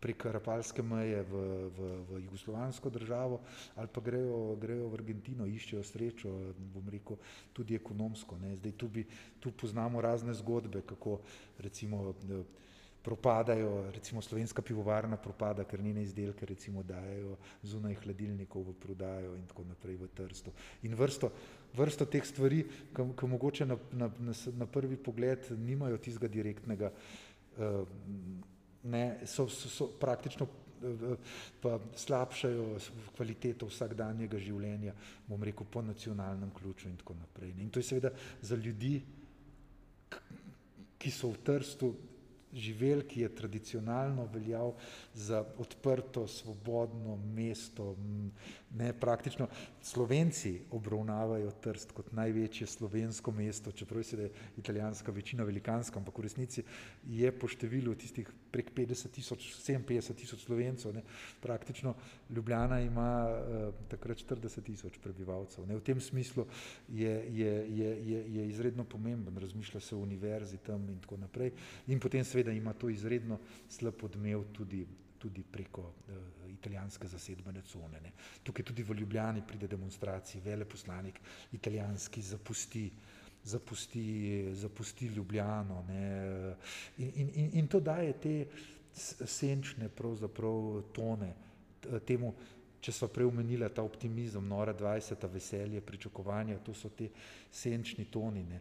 prek rapalske meje v, v, v jugoslovansko državo ali pa grejo, grejo v Argentino, iščejo srečo, bom rekel, tudi ekonomsko. Ne. Zdaj tu, bi, tu poznamo razne zgodbe, kako recimo propadajo, recimo slovenska pivovarna propada, ker njene izdelke recimo dajo zunaj hladilnikov v prodajo in tako naprej v Trstu. In vrsto, vrsto teh stvari, ki mogoče na, na, na, prvi pogled nimajo tistega direktnega, uh, ne, so, so, so praktično uh, pa slabšajo kvaliteto vsakdanjega življenja, bom rekel, po nacionalnem ključu in tako naprej. In to je seveda za ljudi, ki so v Trstu, živel, ki je tradicionalno veljal za odprto, svobodno mesto. Ne, praktično Slovenci obravnavajo Trst kot največje slovensko mesto, čeprav se je italijanska večina velikanska, ampak v resnici je po številu tistih prek 50 tisoč, 57 tisoč Slovencev, ne, praktično Ljubljana ima uh, takrat 40 tisoč prebivalcev. Ne. V tem smislu je, je, je, je, je izredno pomemben, razmišlja se o univerzi tam in tako naprej. In potem seveda ima to izredno slab odmev tudi tudi preko uh, italijanske zasedbene cone. Ne. Tukaj tudi v Ljubljani pride demonstraciji, veleposlanik italijanski zapusti, zapusti, zapusti Ljubljano ne. In, in, in, in to daje te senčne tone temu, če so prej omenila ta optimizem, nora 20, veselje, pričakovanja, to so te senčni toni. Ne.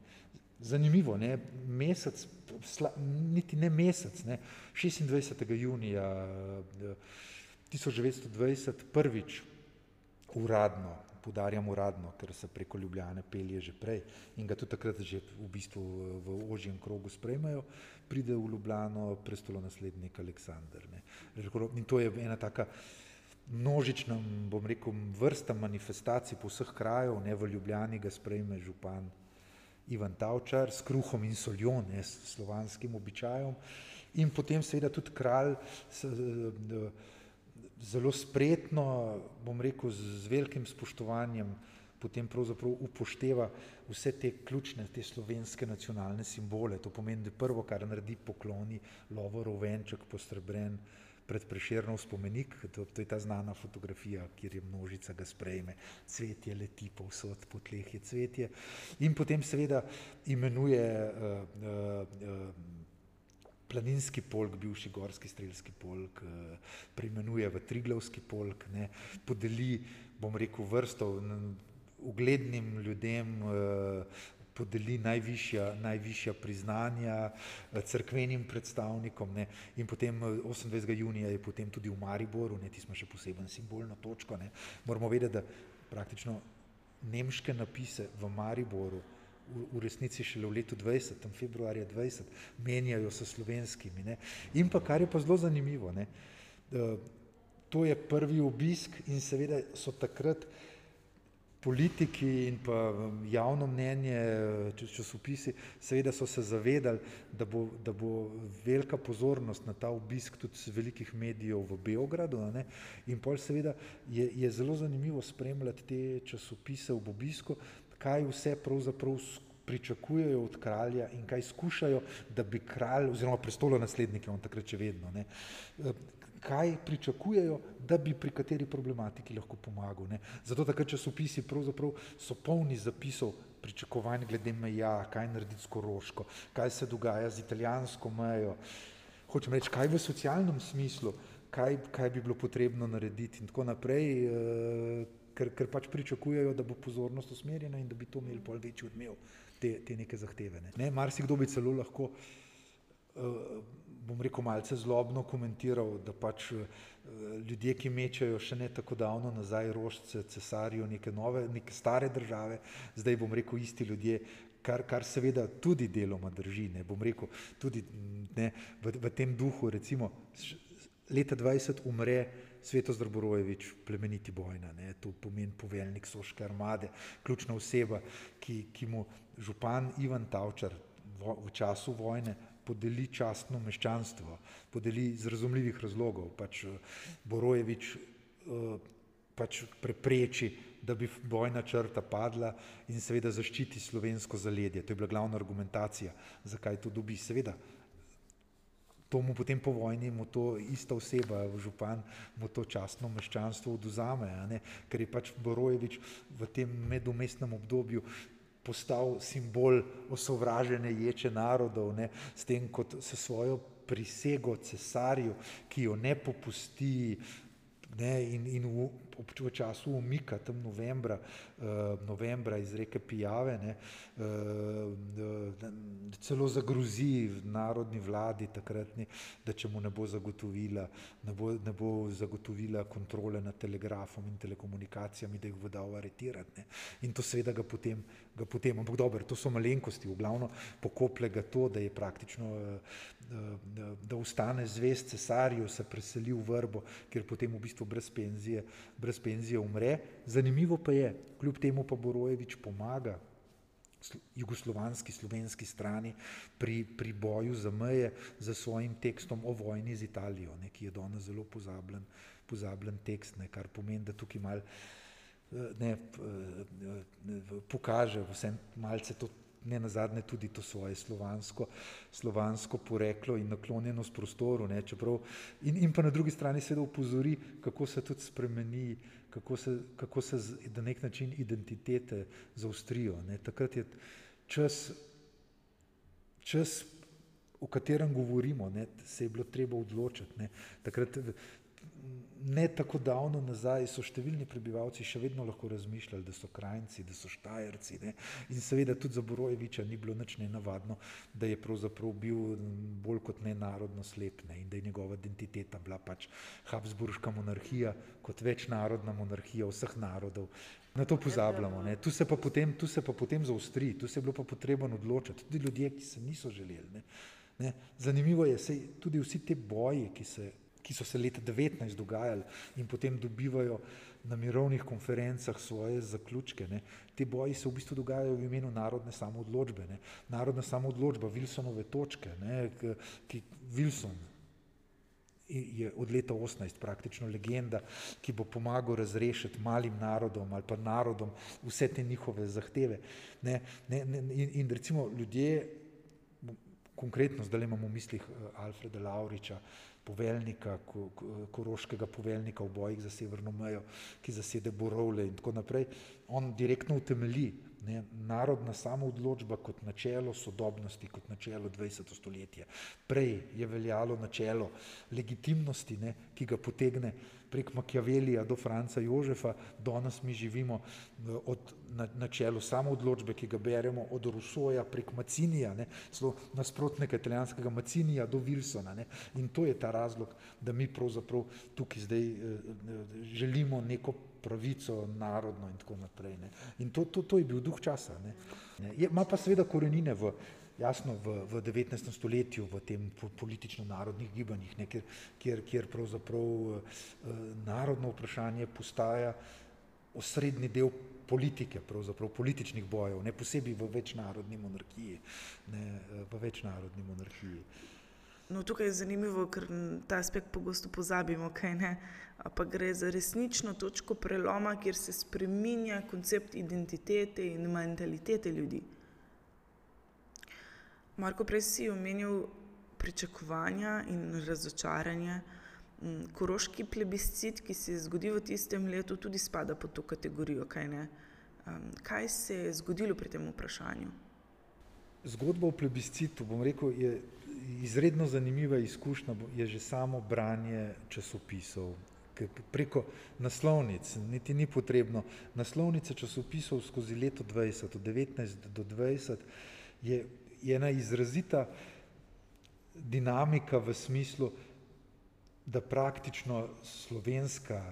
Zanimivo, ne? mesec, sla, niti ne mesec, ne? 26. junija 1920 prvič uradno, podarjam uradno, ker se preko Ljubljane pelje že prej in ga tudi takrat že v bistvu v ožjem krogu sprejmajo, pride v Ljubljano prestolonaslednik Aleksandr. Ne? In to je ena taka množična, bom rekel, vrsta manifestacij po vseh krajev, ne v Ljubljani ga sprejme župan Ivan Tavčar s kruhom in soljo, ne s slovanskim običajem. In potem seveda tudi kralj s, zelo spretno, bom rekel, z velikim spoštovanjem potem pravzaprav upošteva vse te ključne, te slovenske nacionalne simbole. To pomeni, da prvo, kar naredi pokloni, lovo rovenček postrebren, pred Prešernov spomenik, to, to je ta znana fotografija, kjer je množica ga sprejme, cvetje leti povsod, po tleh je cvetje. In potem seveda imenuje uh, uh, planinski polk, bivši gorski strelski polk, uh, preimenuje v Triglavski polk, ne, podeli, bom rekel, vrsto uglednim ljudem, uh, podeli najvišja, najvišja priznanja eh, crkvenim predstavnikom ne, in potem 28. Eh, junija je potem tudi v Mariboru, ne, ti smo še poseben simbolno točko, ne, moramo vedeti, da praktično nemške napise v Mariboru v, resnici šele v letu 20, tam februarja 20, menjajo s slovenskimi. Ne. In pa kar je pa zelo zanimivo, ne, to je prvi obisk in seveda so takrat politiki in pa um, javno mnenje, časopisi, seveda so se zavedali, da bo, da bo velika pozornost na ta obisk tudi z velikih medijev v Beogradu. Ne? In pol seveda je, je zelo zanimivo spremljati te časopise v obisku, kaj vse pravzaprav pričakujejo od kralja in kaj skušajo, da bi kralj oziroma prestolo naslednike, on takrat še vedno, ne, kaj pričakujejo, da bi pri kateri problematiki lahko pomagal. Ne. Zato takrat časopisi pravzaprav so polni zapisov, pričakovanj glede meja, kaj narediti s Koroško, kaj se dogaja z italijansko mejo. Hočem reči, kaj v socialnem smislu, kaj, kaj bi bilo potrebno narediti in tako naprej, eh, ker, ker pač pričakujejo, da bo pozornost usmerjena in da bi to imeli pol večji odmev te, te neke zahteve. Ne. Ne, Mar si kdo bi celo lahko, uh, bom rekel, malce zlobno komentiral, da pač uh, ljudje, ki mečejo še ne tako davno nazaj rožce, cesarijo, neke nove, neke stare države, zdaj bom rekel isti ljudje. Kar, kar seveda tudi deloma drži, ne bom rekel, tudi ne, v, v tem duhu. Recimo, leta 20 umre Sveto Zdrborojevič, plemeniti bojna, ne, to pomeni poveljnik Soške armade, ključna oseba, ki, ki mu župan Ivan Tavčar v, v času vojne podeli častno meščanstvo, podeli iz razumljivih razlogov, pač Borojevič eh, pač prepreči, da bi bojna črta padla in seveda zaščiti slovensko zaledje. To je bila glavna argumentacija, zakaj to dobi. Seveda, to mu potem po vojni, mu to ista oseba, župan, mu to častno meščanstvo oduzame, ker je pač Borojevič v tem medumestnem obdobju postal simbol osovražene ječe narodov, ne, s tem, kot se svojo prisego cesarju, ki jo ne popusti ne, in, in v, v času umika tam novembra, uh, novembra iz reke Pijave, ne, uh, celo zagrozi narodni vladi takratni, da če mu ne bo zagotovila, ne bo, ne bo zagotovila kontrole nad telegrafom in telekomunikacijami, da jih bo dal aretirati. Ne. In to seveda ga potem, ga potem, ampak dobro, to so malenkosti, v glavno pokople ga to, da je praktično, da, ustane zvest cesarju, se preseli v vrbo, ker potem v bistvu brez penzije, brez brez penzije umre. Zanimivo pa je, kljub temu pa Borojevič pomaga jugoslovanski, slovenski strani pri, pri boju za meje za svojim tekstom o vojni z Italijo, ne, ki je danes zelo pozabljen, pozabljen tekst, ne, kar pomeni, da tukaj mal ne, pokaže vsem malce to ne nazadnje tudi to svoje slovansko, slovansko poreklo in naklonjenost prostoru. Ne, čeprav, in, in pa na drugi strani seveda upozori, kako se tudi spremeni, kako se, kako se na nek način identitete zaustrijo. Ne. Takrat je čas, čas, o katerem govorimo, ne, se je bilo treba odločiti. Ne. Takrat ne tako davno nazaj so številni prebivalci še vedno lahko razmišljali, da so krajci, da so štajerci. Ne? In seveda tudi za Borojeviča ni bilo nič nenavadno, da je pravzaprav bil bolj kot ne narodno slep ne? in da je njegova identiteta bila pač Habsburška monarhija kot večnarodna monarhija vseh narodov. Na to pozabljamo. Ne? Tu se pa potem, tu se pa potem zaustri, tu se je bilo pa potrebno odločiti. Tudi ljudje, ki se niso želeli. Ne? Ne? Zanimivo je, da tudi vsi ti boji, ki se ki so se leta 19 dogajali in potem dobivajo na mirovnih konferencah svoje zaključke. Ne. Te boji se v bistvu dogajajo v imenu narodne samoodločbe. Ne. Narodna samoodločba, Wilsonove točke, ne, ki Wilson je od leta 18 praktično legenda, ki bo pomagal razrešiti malim narodom ali pa narodom vse te njihove zahteve. Ne, ne, ne, in, in recimo ljudje, konkretno zdaj imamo v mislih eh, Alfreda Lauriča, poveljnika, koroškega poveljnika v bojih za severno mejo, ki zasede Borovle in tako naprej, on direktno utemelji ne, narodna samoodločba kot načelo sodobnosti, kot načelo 20. stoletja. Prej je veljalo načelo legitimnosti, ne, ki ga potegne prek Machiavellija do Franca Jožefa, danes mi živimo eh, od načelu samoodločbe, ki ga beremo od Rusoja prek Macinija, ne, nasprotnega italijanskega Macinija do Wilsona. Ne, in to je ta razlog, da mi pravzaprav tukaj zdaj eh, eh, želimo neko pravico narodno in tako naprej. Ne. In to, to, to je bil duh časa. Ne. Je, ima pa seveda korenine v jasno v, v 19. stoletju, v tem politično-narodnih gibanjih, ne, kjer, kjer, kjer pravzaprav eh, narodno vprašanje postaja osrednji del politike, pravzaprav političnih bojev, ne posebej v večnarodni monarhiji. Ne, eh, v večnarodni monarhiji. No, tukaj je zanimivo, ker ta aspekt pogosto pozabimo, kaj ne. Pa gre za resnično točko preloma, kjer se spreminja koncept identitete in mentalitete ljudi. Marko, prej si omenil pričakovanja in razočaranje. Mm, koroški plebiscit, ki se je zgodil v tistem letu, tudi spada pod to kategorijo, kaj ne? Kaj se je zgodilo pri tem vprašanju? Zgodba o plebiscitu, bom rekel, je izredno zanimiva izkušnja, je že samo branje časopisov. Preko naslovnic, niti ni potrebno. Naslovnice časopisov skozi leto 20, od 19 do 20, je, je ena izrazita dinamika v smislu, da praktično slovenska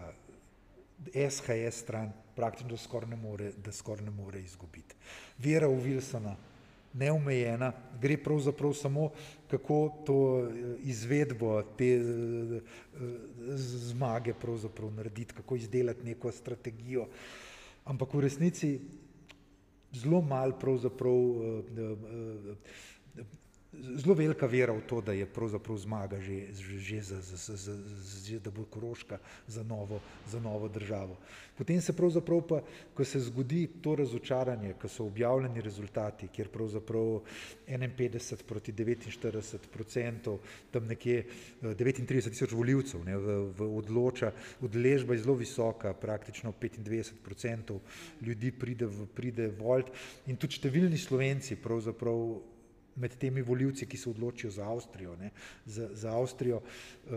SHS stran praktično skoraj ne more, da skoraj ne more izgubiti. Vera v Wilsona, neomejena, gre pravzaprav samo kako to eh, izvedbo te eh, zmage pravzaprav narediti, kako izdelati neko strategijo. Ampak v resnici zelo malo pravzaprav eh, zelo velika vera v to, da je pravzaprav zmaga že, že za, za, za, za, za, da bo Koroška za novo, za novo državo. Potem se pravzaprav pa, ko se zgodi to razočaranje, ko so objavljeni rezultati, kjer pravzaprav 51 proti 49 odstotkov, tam nekje 39 eh, tisoč voljivcev ne, v, v odloča, odležba je zelo visoka, praktično 25 odstotkov ljudi pride, v, pride volt in tudi številni Slovenci pravzaprav med temi voljivci, ki se odločijo za Avstrijo. Ne, za, za Avstrijo uh,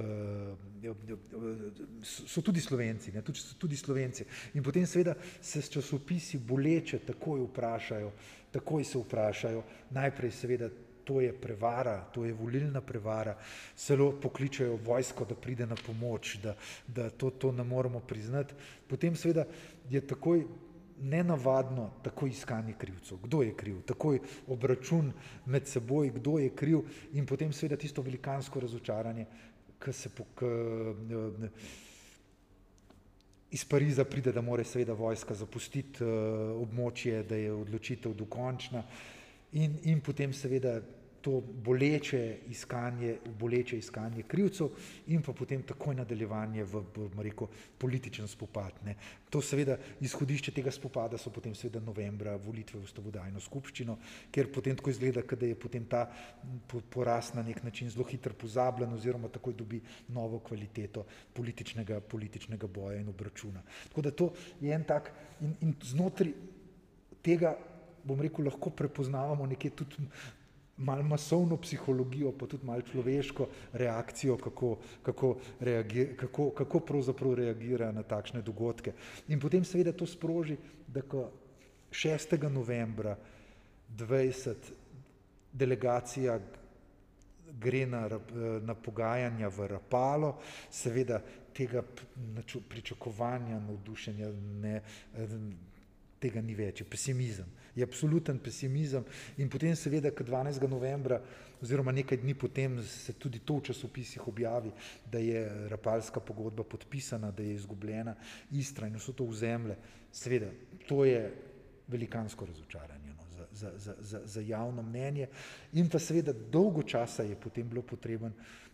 so tudi Slovenci, ne, tudi, tudi Slovenci. In potem seveda se s časopisi boleče takoj vprašajo, takoj se vprašajo, najprej seveda to je prevara, to je volilna prevara, celo pokličajo vojsko, da pride na pomoč, da, da to, to ne moremo priznati. Potem seveda je takoj nenavadno tako iskanje krivcev, kdo je kriv, takoj obračun med seboj, kdo je kriv? In potem seveda tisto velikansko razočaranje, ki se po, k, iz Pariza pride, da mora seveda vojska zapustiti uh, območje, da je odločitev dokončna. In, in potem seveda to boleče iskanje, boleče iskanje krivcev in pa potem takoj nadaljevanje v, bomo rekel, političen spopad. Ne. To seveda izhodišče tega spopada so potem seveda novembra volitve v stavodajno skupščino, ker potem tako izgleda, da je potem ta poraz na nek način zelo hitro pozabljen oziroma takoj dobi novo kvaliteto političnega, političnega boja in obračuna. Tako da to je en tak in, in znotraj tega bom rekel, lahko prepoznavamo nekje tudi malo masovno psihologijo, pa tudi malo človeško reakcijo, kako, kako, reagir, kako, kako pravzaprav reagira na takšne dogodke. In potem seveda to sproži, da ko 6. novembra 20 delegacija gre na, na pogajanja v Rapalo, seveda tega pričakovanja, navdušenja ne, tega ni več, je pesimizem je absoluten pesimizem. In potem, seveda, k 12. novembra, oziroma nekaj dni potem, se tudi to v časopisih objavi, da je rapalska pogodba podpisana, da je izgubljena Istra in vso to vzemlje. Seveda, to je velikansko razočaranje za, za, za, za, javno mnenje. In pa seveda, dolgo časa je potem bilo potreben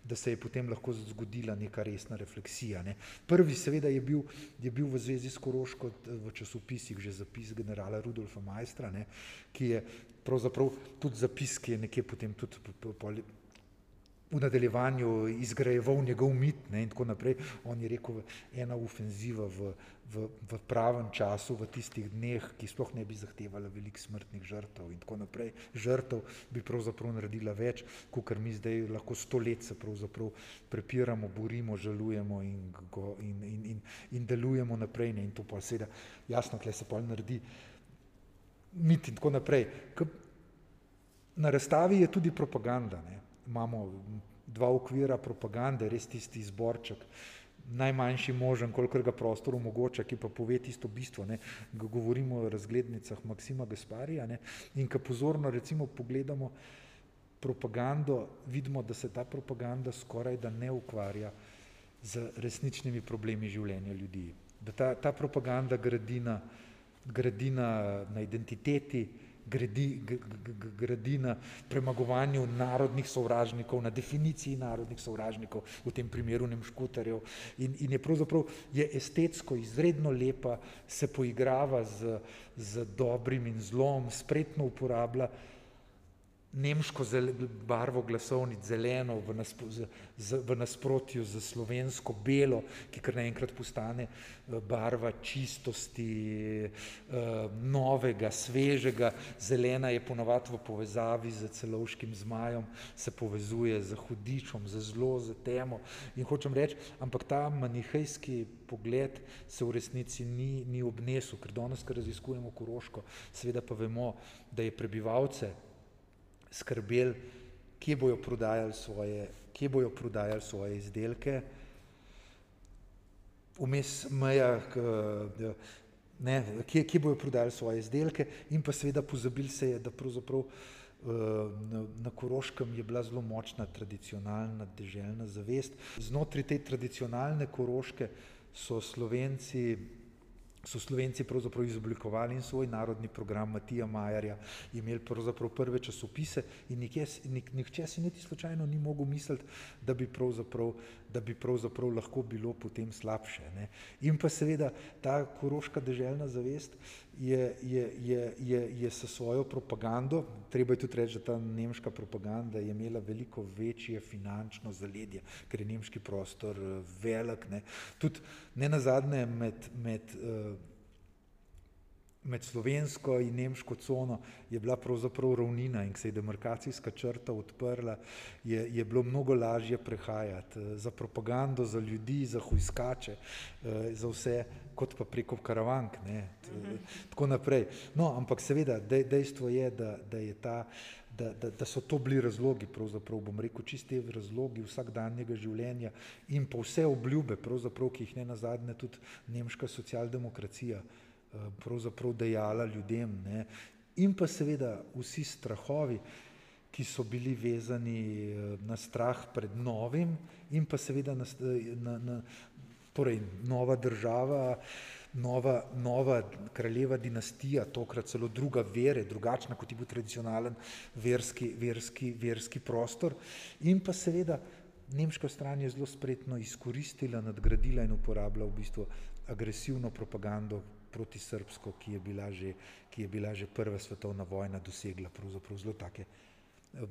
da se je potem lahko zgodila neka resna refleksija. Ne. Prvi seveda je bil, je bil v zvezi s Koroško v časopisih že zapis generala Rudolfa Majstra, ne, ki je pravzaprav tudi zapis, ki je nekje potem tudi v nadaljevanju izgrajeval njegov mit ne, in tako naprej. On je rekel, ena ofenziva v, v, v pravem času, v tistih dneh, ki sploh ne bi zahtevala velik smrtnih žrtev in tako naprej. Žrtev bi pravzaprav naredila več, kot mi zdaj lahko sto let se pravzaprav prepiramo, borimo, žalujemo in, go, in, in, in, in delujemo naprej. Ne, in to pa seveda jasno, kle se pa naredi mit in tako naprej. K, na razstavi je tudi propaganda. Ne imamo dva okvira propagande, res tisti izborček, najmanjši možen, kolikor ga prostor omogoča, ki pa pove tisto bistvo. Ne. Govorimo o razglednicah Maksima Gasparija ne. in ko pozorno recimo pogledamo propagando, vidimo, da se ta propaganda skoraj da ne ukvarja z resničnimi problemi življenja ljudi. Da ta, ta propaganda gradi na, gradi na, na identiteti, gradi, gradi na premagovanju narodnih sovražnikov, na definiciji narodnih sovražnikov, v tem primeru nemškutarjev. In, in je pravzaprav je estetsko izredno lepa, se poigrava z, z dobrim in zlom, spretno uporablja nemško barvo glasovnic, zeleno v, naspo, z, z, v nasprotju z slovensko belo, ki kar naenkrat postane eh, barva čistosti, eh, novega, svežega. Zelena je ponovadi v povezavi z celovškim zmajem, se povezuje z hudičem, z zlo, z temo. In hočem reči, ampak ta manihejski pogled se v resnici ni, ni obnesel, ker danes, ko raziskujemo Koroško, seveda pa vemo, da je prebivalce skrbeli, kje bojo prodajali svoje, kje bojo prodajali svoje izdelke. Vmes meja, ne, kje, kje bojo prodajali svoje izdelke in pa seveda pozabili se je, da pravzaprav eh, na, na Koroškem je bila zelo močna tradicionalna deželna zavest. Znotraj te tradicionalne Koroške so Slovenci so Slovenci pravzaprav izoblikovali in svoj narodni program Matija Majarja, imeli pravzaprav prve časopise in nikje, nik, nihče si niti slučajno ni mogel misliti, da bi pravzaprav, da bi pravzaprav lahko bilo potem slabše. Ne. In pa seveda ta koroška deželna zavest je, je, je, je, je s svojo propagando, treba je tudi reči, da ta nemška propaganda je imela veliko večje finančno zaledje, ker je nemški prostor eh, velik. Ne. Tudi ne nazadnje med, med uh, med slovensko in nemško cono je bila pravzaprav ravnina in ko se je demarkacijska črta odprla, je, je bilo mnogo lažje prehajati eh, za propagando, za ljudi, za hujskače, eh, za vse, kot pa preko karavank. Ne, tako naprej. No, ampak seveda dejstvo je, da, da je ta. Da, da, da so to bili razlogi, pravzaprav bom rekel, čiste razlogi vsakdanjega življenja in pa vse obljube, ki jih ne nazadnje tudi nemška socialdemokracija uh, Eh, pravzaprav dejala ljudem. Ne. In pa seveda vsi strahovi, ki so bili vezani eh, na strah pred novim in pa seveda na, eh, na, na torej nova država, nova, nova kraljeva dinastija, tokrat celo druga vere, drugačna kot je bil tradicionalen verski, verski, verski prostor in pa seveda nemška stran je zelo spretno izkoristila, nadgradila in uporabila v bistvu agresivno propagando proti Srbsko, ki je bila že, ki je bila že prva svetovna vojna dosegla pravzaprav zelo take,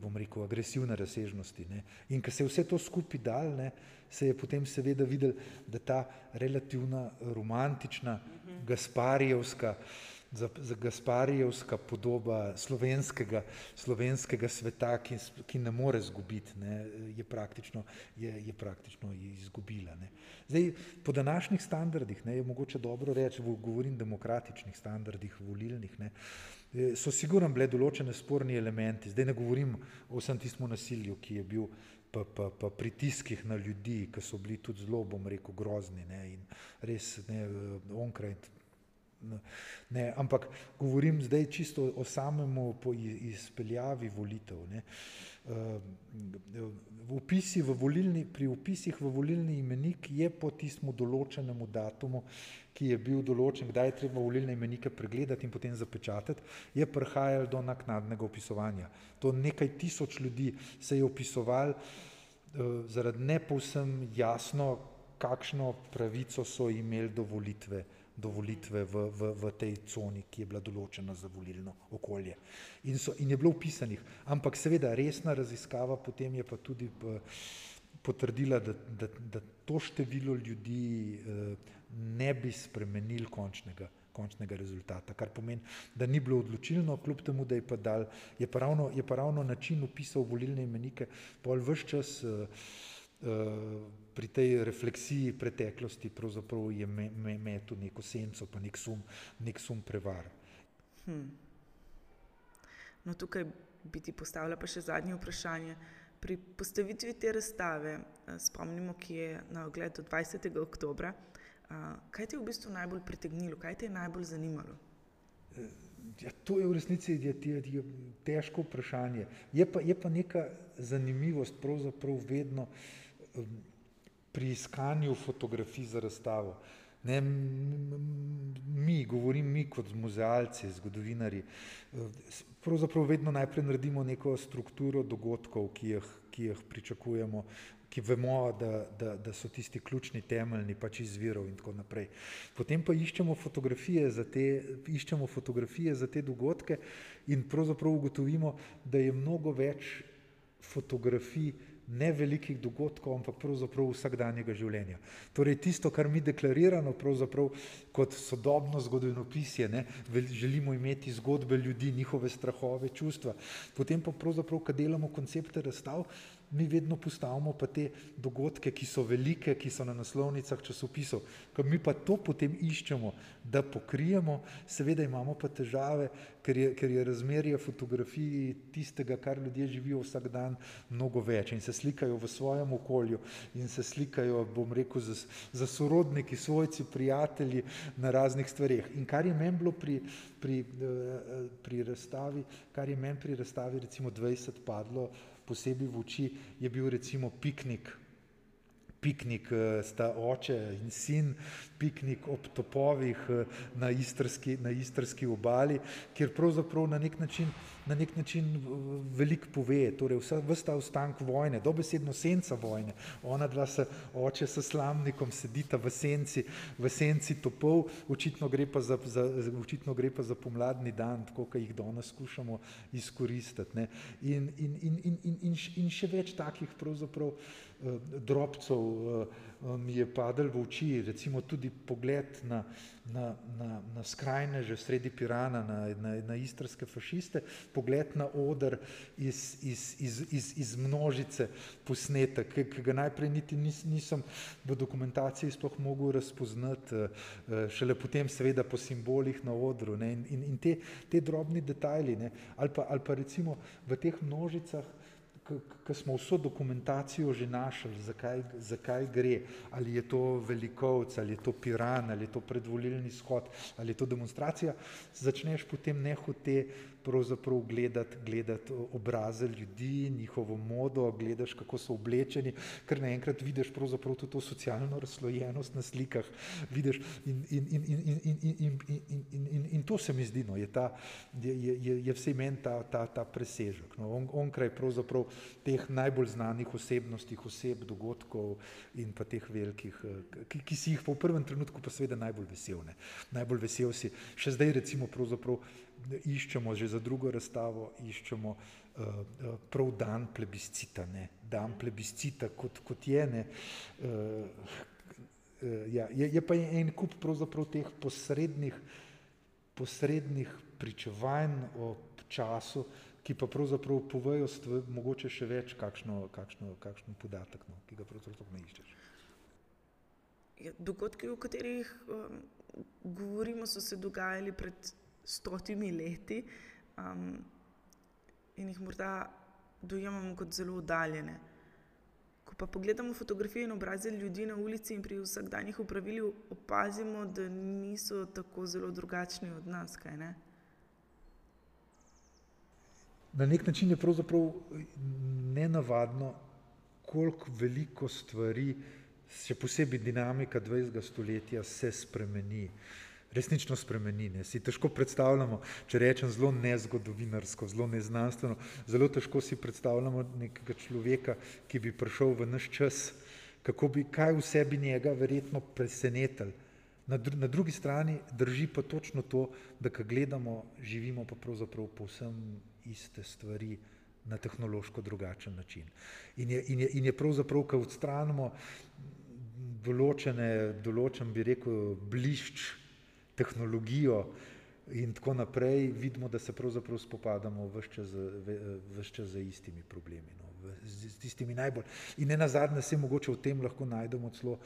bom rekel, agresivne razsežnosti. Ne. In ko se je vse to skupaj dal, ne, se je potem seveda videl, da ta relativna romantična Gasparijevska, za, za Gasparijevska podoba slovenskega, slovenskega sveta, ki, ki ne more zgubiti, ne, je, je, je praktično izgubila. Ne. Zdaj, po današnjih standardih ne, je mogoče dobro reči, govorim demokratičnih standardih, volilnih, ne, so sigurno bile določene sporni elementi. Zdaj ne govorim o vsem tistem nasilju, ki je bil. Pa, pa, pa pritiskih na ljudi, ki so bili tudi zelo, bom rekel, grozni ne, in res ne, onkraj Ne, ampak govorim zdaj čisto o samemu izpeljavi volitev. Ne. Upisi v volilni, pri upisih v volilni imenik je po tistemu določenemu datumu, ki je bil določen, kdaj je treba volilne imenike pregledati in potem zapečatati, je prihajalo do naknadnega opisovanja. To nekaj tisoč ljudi se je opisovalo zaradi ne povsem jasno, kakšno pravico so imeli do volitve do volitve v, v, v tej coni, ki je bila določena za volilno okolje. In, so, in je bilo upisanih. Ampak seveda resna raziskava potem je pa tudi eh, potrdila, da, da, da to število ljudi eh, ne bi spremenil končnega, končnega rezultata, kar pomeni, da ni bilo odločilno, kljub temu, da je pa, dal, je pa, ravno, je pa ravno način upisal volilne imenike, pol vse čas uh, uh, pri tej refleksiji preteklosti pravzaprav je metu me, me neko senco, pa nek sum, nek sum prevar. Hmm. No, tukaj bi ti postavila pa še zadnje vprašanje. Pri postavitvi te razstave, eh, spomnimo, ki je na ogled do 20. oktobra, kaj te je v bistvu najbolj pritegnilo, kaj te je najbolj zanimalo? Eh, ja, to je v resnici je, je, je težko vprašanje. Je pa, je pa neka zanimivost, pravzaprav vedno pri iskanju fotografij za razstavo. Ne, mi, govorim mi kot muzealci, zgodovinari, pravzaprav vedno najprej naredimo neko strukturo dogodkov, ki jih, ki jih pričakujemo, ki vemo, da, da, da so tisti ključni temeljni pač izvirov in tako naprej. Potem pa iščemo fotografije za te, iščemo fotografije za te dogodke in pravzaprav ugotovimo, da je mnogo več fotografij ne velikih dogodkov, ampak pravzaprav vsakdanjega življenja. Torej, tisto, kar mi deklariramo kot sodobno zgodovinopisje, ne, želimo imeti zgodbe ljudi, njihove strahove, čustva. Potem pa pravzaprav, kad delamo koncepte razstav, mi vedno postavimo pa te dogodke, ki so velike, ki so na naslovnicah časopisov, ko mi pa to potem iščemo, da pokrijemo, seveda imamo pa težave, ker je, ker je razmerje fotografij tistega, kar ljudje živijo vsak dan, mnogo več in se slikajo v svojem okolju in se slikajo, bom rekel, za, za sorodniki, svojci, prijatelji na raznih stvareh. In kar je meni bilo pri, pri, eh, pri razstavi, kar je meni pri razstavi recimo 20 padlo, posebej v oči, je bil recimo piknik. Piknik eh, sta oče in sin, piknik ob topovih eh, na istrski, na istrski obali, kjer pravzaprav na nek način, na nek način veliko pove, torej vsa, vsta ostank vojne, dobesedno senca vojne. Ona dva se, oče s slamnikom sedita v senci, v senci topov, očitno gre pa za, za, očitno gre pa za pomladni dan, tako kot jih danes skušamo izkoristiti. In, in, in, in, in, in, in še več takih pravzaprav drobcev eh, mi je padel v oči, recimo tudi pogled na, na, na, na skrajneže sredi Pirana, na, na, na istrske fašiste, pogled na oder iz, iz, iz, iz, iz množice posnetek, ki ga najprej niti nis, nisem v dokumentaciji sploh mogel razpoznati, eh, šele potem seveda po simbolih na odru ne, in, in te, te drobni detajli, ne, ali, pa, ali pa recimo v teh množicah, ki smo vso dokumentacijo že našli, zakaj, zakaj gre, ali je to velikovc, ali je to piran, ali je to predvolilni shod, ali je to demonstracija, začneš potem nehote pravzaprav gledati, gledati obraze ljudi, njihovo modo, gledaš, kako so oblečeni, ker naenkrat vidiš tudi to socialno razslojenost na slikah, in, to se mi zdi, no, je, ta, je, je, je vse meni ta, ta, ta presežek. No, on, onkraj pravzaprav teh najbolj znanih osebnosti, oseb, dogodkov in pa teh velikih, ki, ki si jih v prvem trenutku pa seveda najbolj vesel. Ne. Najbolj vesel si, še zdaj recimo pravzaprav iščemo že za drugo razstavo, iščemo uh, prav dan plebiscita, ne? dan plebiscita kot, kot je. Ne? Uh, ja, je, je pa en kup pravzaprav teh posrednih, posrednih pričevanj o času, ki pa pravzaprav povejo stvar, mogoče še več, kakšno, kakšno, kakšno podatek, no, ki ga pravzaprav ne iščeš. Ja, dogodki, o katerih um, govorimo, so se dogajali pred stotimi leti um, in jih morda dojemamo kot zelo oddaljene. Ko pa pogledamo fotografije in obraze ljudi na ulici in pri vsakdanjih upravilih, opazimo, da niso tako zelo drugačni od nas. Na nek način je pravzaprav nenavadno, koliko veliko stvari, še posebej dinamika 20. stoletja, se spremeni. Uh, resnično spremeni. Ne. Si težko predstavljamo, če rečem zelo nezgodovinarsko, zelo neznanstveno, zelo težko si predstavljamo nekega človeka, ki bi prišel v naš čas, kako bi kaj v sebi njega verjetno presenetil. Na, dru na drugi strani drži pa točno to, da ko gledamo, živimo pa pravzaprav povsem iste stvari na tehnološko drugačen način. In je, in je, in je pravzaprav, ko odstranimo določene, določen bi rekel, blišč, tehnologijo in tako naprej, vidimo, da se pravzaprav spopadamo vse čas z istimi problemi, no, z, z tistimi najbolj. In ne nazadnje se mogoče v tem lahko najdemo celo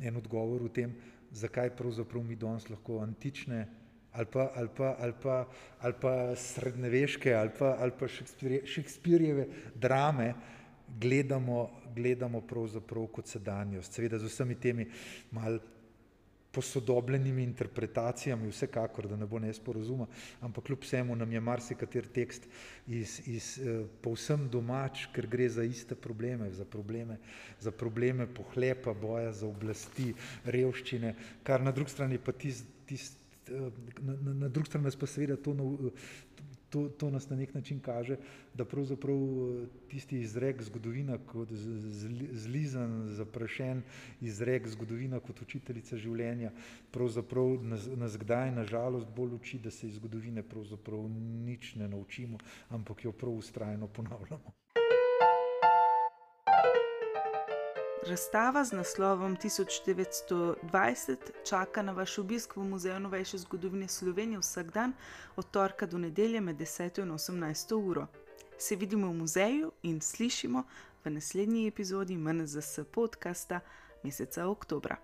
en odgovor v tem, zakaj pravzaprav mi danes lahko antične ali pa, ali pa, ali pa, ali pa srednjeveške ali pa, ali pa Šekspirjeve drame gledamo, gledamo pravzaprav kot sedanjost, seveda z vsemi temi mal posodobljenimi interpretacijami, vsekakor, da ne bo nesporazuma, ampak kljub vsemu nam je marsikater tekst iz, iz eh, povsem domač, ker gre za iste probleme, za probleme, za probleme pohlepa, boja za oblasti, revščine, kar na drugi strani pa tist, tist, eh, na, na, na drugi strani pa seveda to, to, to nas na nek način kaže, da pravzaprav eh, tisti izrek zgodovina kot zlizan, zaprašen izrek zgodovina kot učiteljica življenja, pravzaprav nas, nas kdaj nažalost bolj uči, da se iz zgodovine pravzaprav nič ne naučimo, ampak jo prav ustrajno ponavljamo. Razstava z naslovom 1920 čaka na vaš obisk v Muzeju novejše zgodovine Slovenije vsak dan, od torka do nedelje med 10 in 18 uro. Se vidimo v muzeju in slišimo v naslednji epizodi MNZS podcasta meseca oktobra.